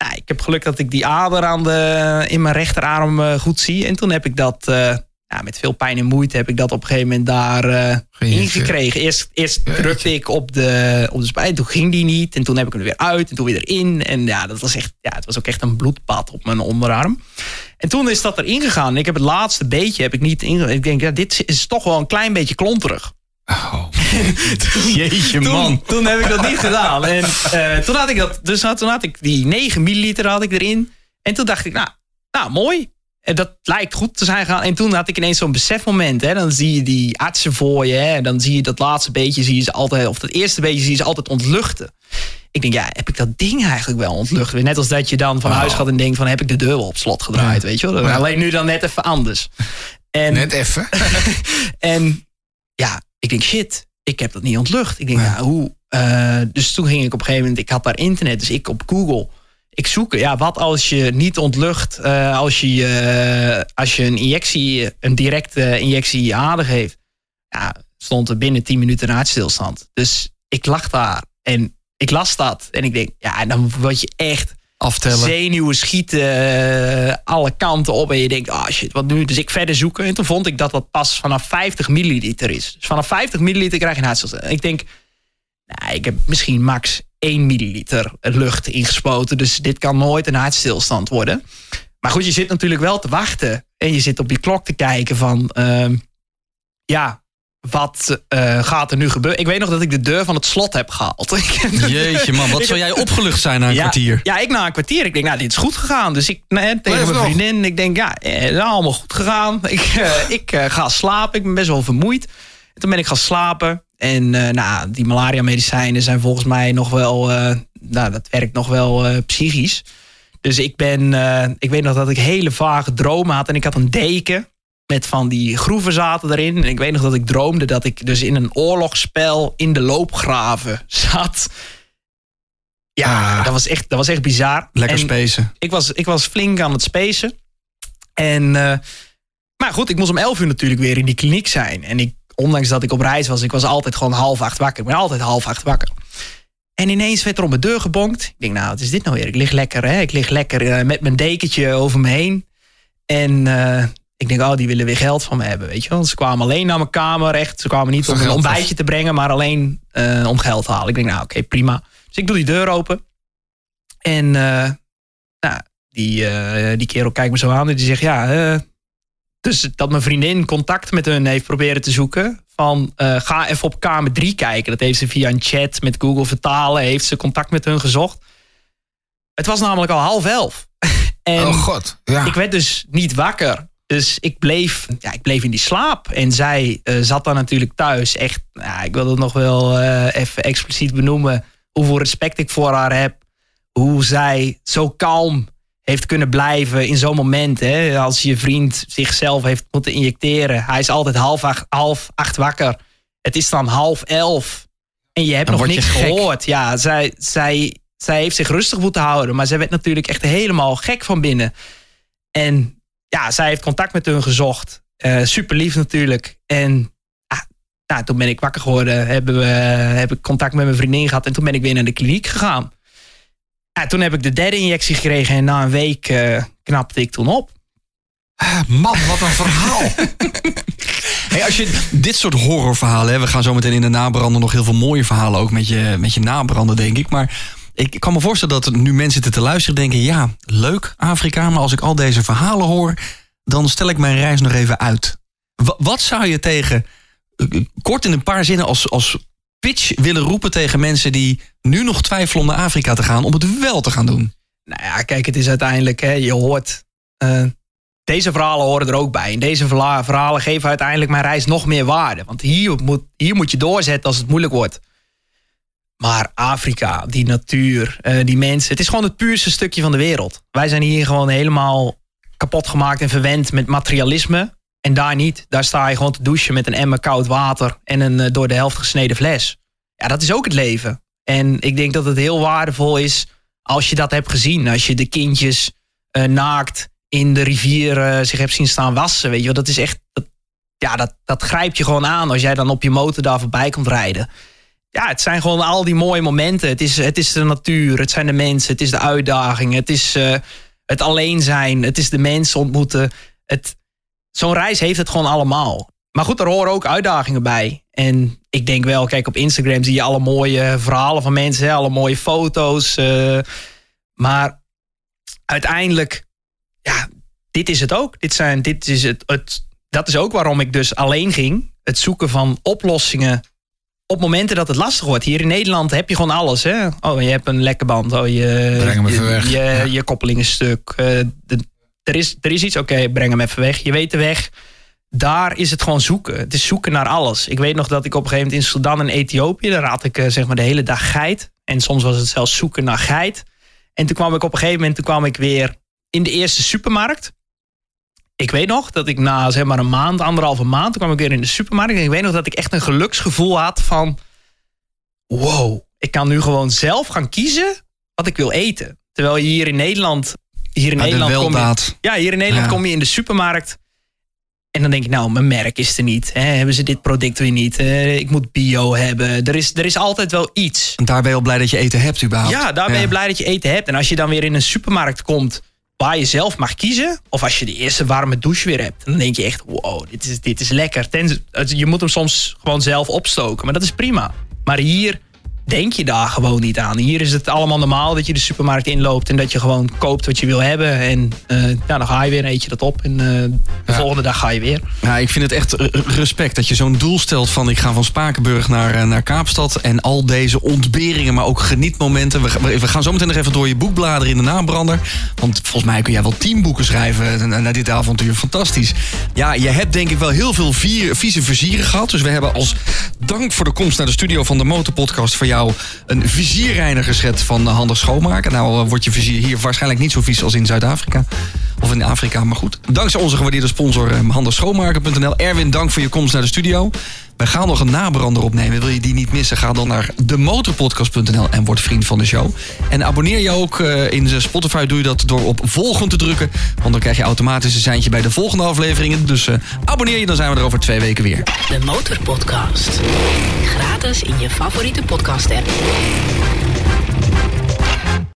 ja, ik heb geluk dat ik die ader aan de, in mijn rechterarm eh, goed zie. En toen heb ik dat. eh, ja, met veel pijn en moeite heb ik dat op een gegeven moment daar Geïnjecteerd. ingekregen. Eerst, eerst drukte ik op de, op de spijt, toen ging die niet. En toen heb ik hem er weer uit en toen weer erin. En ja, dat was echt, ja, het was ook echt een bloedpad op mijn onderarm. En toen is dat erin gegaan. Ik heb het laatste beetje heb ik niet inge... Ik denk, ja, dit is toch wel een klein beetje klonterig. Oh. Jeetje, Toen, man. toen heb ik dat niet gedaan. En eh, toen had ik dat, dus had- toen had ik die 9 milliliter had ik erin. En toen dacht ik, nou, nou mooi. En dat lijkt goed te zijn gegaan. En toen had ik ineens zo'n besefmoment. Hè. Dan zie je die artsen voor je. Hè. En dan zie je dat laatste beetje, zie je ze altijd, of dat eerste beetje zie je ze altijd ontluchten. Ik denk, ja, heb ik dat ding eigenlijk wel ontlucht? Net als dat je dan van huis gaat en denkt van, heb ik de deur wel op slot gedraaid, weet je wel? Alleen nu dan net even anders. En, Net even. en ja, ik denk, shit, ik heb dat niet ontlucht. Ik denk, ja, hoe? eh, dus toen ging ik op een gegeven moment, ik had daar internet, dus ik op Google. Ik zoek, ja, wat als je niet ontlucht, eh, als, je, eh, als je een injectie, een directe injectie in je ader geeft. Ja, stond er binnen 10 minuten een hartstilstand. Dus ik lag daar en ik las dat. En ik denk, ja, dan word je echt Aftellen. zenuwen schieten eh, alle kanten op. En je denkt, ah shit, wat nu? Dus ik verder zoeken. En toen vond ik dat dat pas vanaf 50 milliliter is. Dus vanaf 50 milliliter krijg je een hartstilstand. Ik denk, nou, ik heb misschien max 1 milliliter lucht ingespoten. Dus dit kan nooit een hartstilstand worden. Maar goed, je zit natuurlijk wel te wachten. En je zit op je klok te kijken van... ehm, ja, wat eh, gaat er nu gebeuren? Ik weet nog dat ik de deur van het slot heb gehaald. Jeetje, man. Wat zou jij opgelucht zijn na een ja, kwartier? Ja, ik na een kwartier. Ik denk, nou, dit is goed gegaan. Dus ik nee, tegen mijn nog. vriendin, ik denk, ja, eh, het is allemaal goed gegaan. Ik, eh, ik eh, ga slapen. Ik ben best wel vermoeid. En toen ben ik gaan slapen. En eh, nou, die malaria-medicijnen zijn volgens mij nog wel, eh, nou, dat werkt nog wel eh, psychisch. Dus ik ben, eh, ik weet nog dat ik hele vage dromen had. En ik had een deken met van die groeven zaten erin. En ik weet nog dat ik droomde dat ik dus in een oorlogsspel in de loopgraven zat. Ja, Ah. dat, was echt, dat was echt bizar. Lekker En spacen. ik was, ik was flink aan het spacen. En, eh, maar goed, ik moest om 11 uur natuurlijk weer in die kliniek zijn. En ik, ondanks dat ik op reis was, ik was altijd gewoon half acht wakker. Ik ben altijd half acht wakker. En ineens werd er op mijn deur gebonkt. Ik denk, nou, wat is dit nou weer? Ik lig lekker, hè? Ik lig lekker eh, met mijn dekentje over me heen. En eh, ik denk, oh, die willen weer geld van me hebben, weet je wel. Ze kwamen alleen naar mijn kamer, echt. Ze kwamen niet om een geld, ontbijtje te brengen, maar alleen eh, om geld te halen. Ik denk, nou, oké, prima. Dus ik doe die deur open. En eh, nou, die, eh, die kerel kijkt me zo aan en die zegt, ja... dus dat mijn vriendin contact met hun heeft proberen te zoeken. Van ga even op kamer 3 kijken. Dat heeft ze via een chat met Google vertalen. Heeft ze contact met hun gezocht. Het was namelijk al half elf. en oh god. Ja. ik werd dus niet wakker. Dus ik bleef, ja, ik bleef in die slaap. En zij eh, zat dan natuurlijk thuis. Echt, nou, ik wil het nog wel eh, even expliciet benoemen. Hoeveel respect ik voor haar heb. Hoe zij zo kalm heeft kunnen blijven in zo'n moment. Hè? Als je vriend zichzelf heeft moeten injecteren. Hij is altijd half acht, half acht wakker. Het is dan half elf. En je hebt Dan nog niks gehoord. Ja, zij, zij, zij heeft zich rustig moeten houden. Maar zij werd natuurlijk echt helemaal gek van binnen. En ja, zij heeft contact met hun gezocht. Eh super lief natuurlijk. En ah, nou, toen ben ik wakker geworden. Hebben we, heb ik contact met mijn vriendin gehad. En toen ben ik weer naar de kliniek gegaan. Ja, toen heb ik de derde injectie gekregen. En na een week eh, knapte ik toen op. Man, wat een verhaal. Hey, als je dit soort horrorverhalen, hè, we gaan zo meteen in de nabranden nog heel veel mooie verhalen ook met je, met je nabranden, denk ik. Maar Ik kan me voorstellen dat nu mensen te luisteren denken... ja, leuk Afrika, maar als ik al deze verhalen hoor... dan stel ik mijn reis nog even uit. Wa- wat zou je tegen, eh, kort in een paar zinnen als, als pitch willen roepen tegen mensen... die nu nog twijfelen om naar Afrika te gaan... om het wel te gaan doen? Nou ja, kijk, het is uiteindelijk, hè, je hoort. eh, deze verhalen horen er ook bij. En deze verhalen geven uiteindelijk mijn reis nog meer waarde. Want hier moet, hier moet je doorzetten als het moeilijk wordt. Maar Afrika, die natuur, eh, die mensen. Het is gewoon het puurste stukje van de wereld. Wij zijn hier gewoon helemaal kapot gemaakt en verwend met materialisme. En daar niet. Daar sta je gewoon te douchen met een emmer koud water en een eh, door de helft gesneden fles. Ja, dat is ook het leven. En ik denk dat het heel waardevol is als je dat hebt gezien. Als je de kindjes eh, naakt in de rivier zich hebt zien staan wassen. Weet je dat is echt. Dat, ja, dat, dat grijpt je gewoon aan als jij dan op je motor daar voorbij komt rijden. Ja, het zijn gewoon al die mooie momenten. Het is, het is de natuur, het zijn de mensen, het is de uitdaging, het is eh, het alleen zijn, het is de mensen ontmoeten. Het, Zo'n reis heeft het gewoon allemaal. Maar goed, er horen ook uitdagingen bij. En ik denk wel, kijk, op Instagram zie je alle mooie verhalen van mensen, alle mooie foto's. eh, maar uiteindelijk, ja, dit is het ook. Dit zijn, dit is het, het, dat is ook waarom ik dus alleen ging. Het zoeken van oplossingen op momenten dat het lastig wordt. Hier in Nederland heb je gewoon alles. Hè? Oh, je hebt een lekke band. Oh, je, Breng hem even je, weg. Je, Ja. je koppeling is stuk. Eh, de- er, is, er is iets, oké, breng hem even weg. Je weet de weg. Daar is het gewoon zoeken. Het is zoeken naar alles. Ik weet nog dat ik op een gegeven moment in Sudan en Ethiopië... daar had ik eh, zeg maar de hele dag geit. En soms was het zelfs zoeken naar geit. En toen kwam ik op een gegeven moment toen kwam ik weer in de eerste supermarkt. Ik weet nog dat ik na zeg maar een maand, anderhalve maand... toen kwam ik weer in de supermarkt. En ik weet nog dat ik echt een geluksgevoel had van... wow, ik kan nu gewoon zelf gaan kiezen wat ik wil eten. Terwijl je hier in Nederland... Hier in Ja, de Nederland kom je, ja, hier in Nederland Ja. kom je in de supermarkt. En dan denk ik, nou, mijn merk is er niet. Hè? Hebben ze dit product weer niet? Eh, ik moet bio hebben. Er is, er is altijd wel iets. En daar ben je al blij dat je eten hebt überhaupt. Ja, daar ben je blij dat je eten hebt. En als je dan weer in een supermarkt komt je zelf mag kiezen. Of als je de eerste warme douche weer hebt. Dan denk je echt, wow, dit is, dit is lekker. Het- je moet hem soms gewoon zelf opstoken. Maar dat is prima. Maar hier denk je daar gewoon niet aan. Hier is het allemaal normaal dat je de supermarkt inloopt. En dat je gewoon koopt wat je wil hebben. En eh, ja, dan ga je weer en eet je dat op. En eh, de volgende dag ga je weer. Ja, ik vind het echt respect dat je zo'n doel stelt van ik ga van Spakenburg naar, eh, naar Kaapstad. En al deze ontberingen, maar ook genietmomenten. We, we- gaan zo meteen nog even door je boek bladeren in de nabrander. Want volgens mij kun jij wel tien boeken schrijven na- na dit avontuur. Fantastisch. Ja, je hebt denk ik wel heel veel vier, vieze vizieren gehad. Dus we hebben als dank voor de komst naar de studio van de Motorpodcast... voor jou een vizierreiniger set van Handig Schoonmaken. Nou eh, wordt je vizier hier waarschijnlijk niet zo vies als in Zuid-Afrika. Of in Afrika, maar goed. Dankzij onze gewaardeerde sponsor eh, handigschoonmaken.nl. Erwin, dank voor je komst naar de studio. Wij gaan nog een nabrander opnemen. Wil je die niet missen? Ga dan naar demotorpodcast.nl en word vriend van de show. En abonneer je ook eh, in Spotify. Doe je dat door op volgen te drukken. Want dan krijg je automatisch een seintje bij de volgende afleveringen. Dus eh, abonneer je, dan zijn we er over twee weken weer. De Motorpodcast. Gratis in je favoriete podcast app.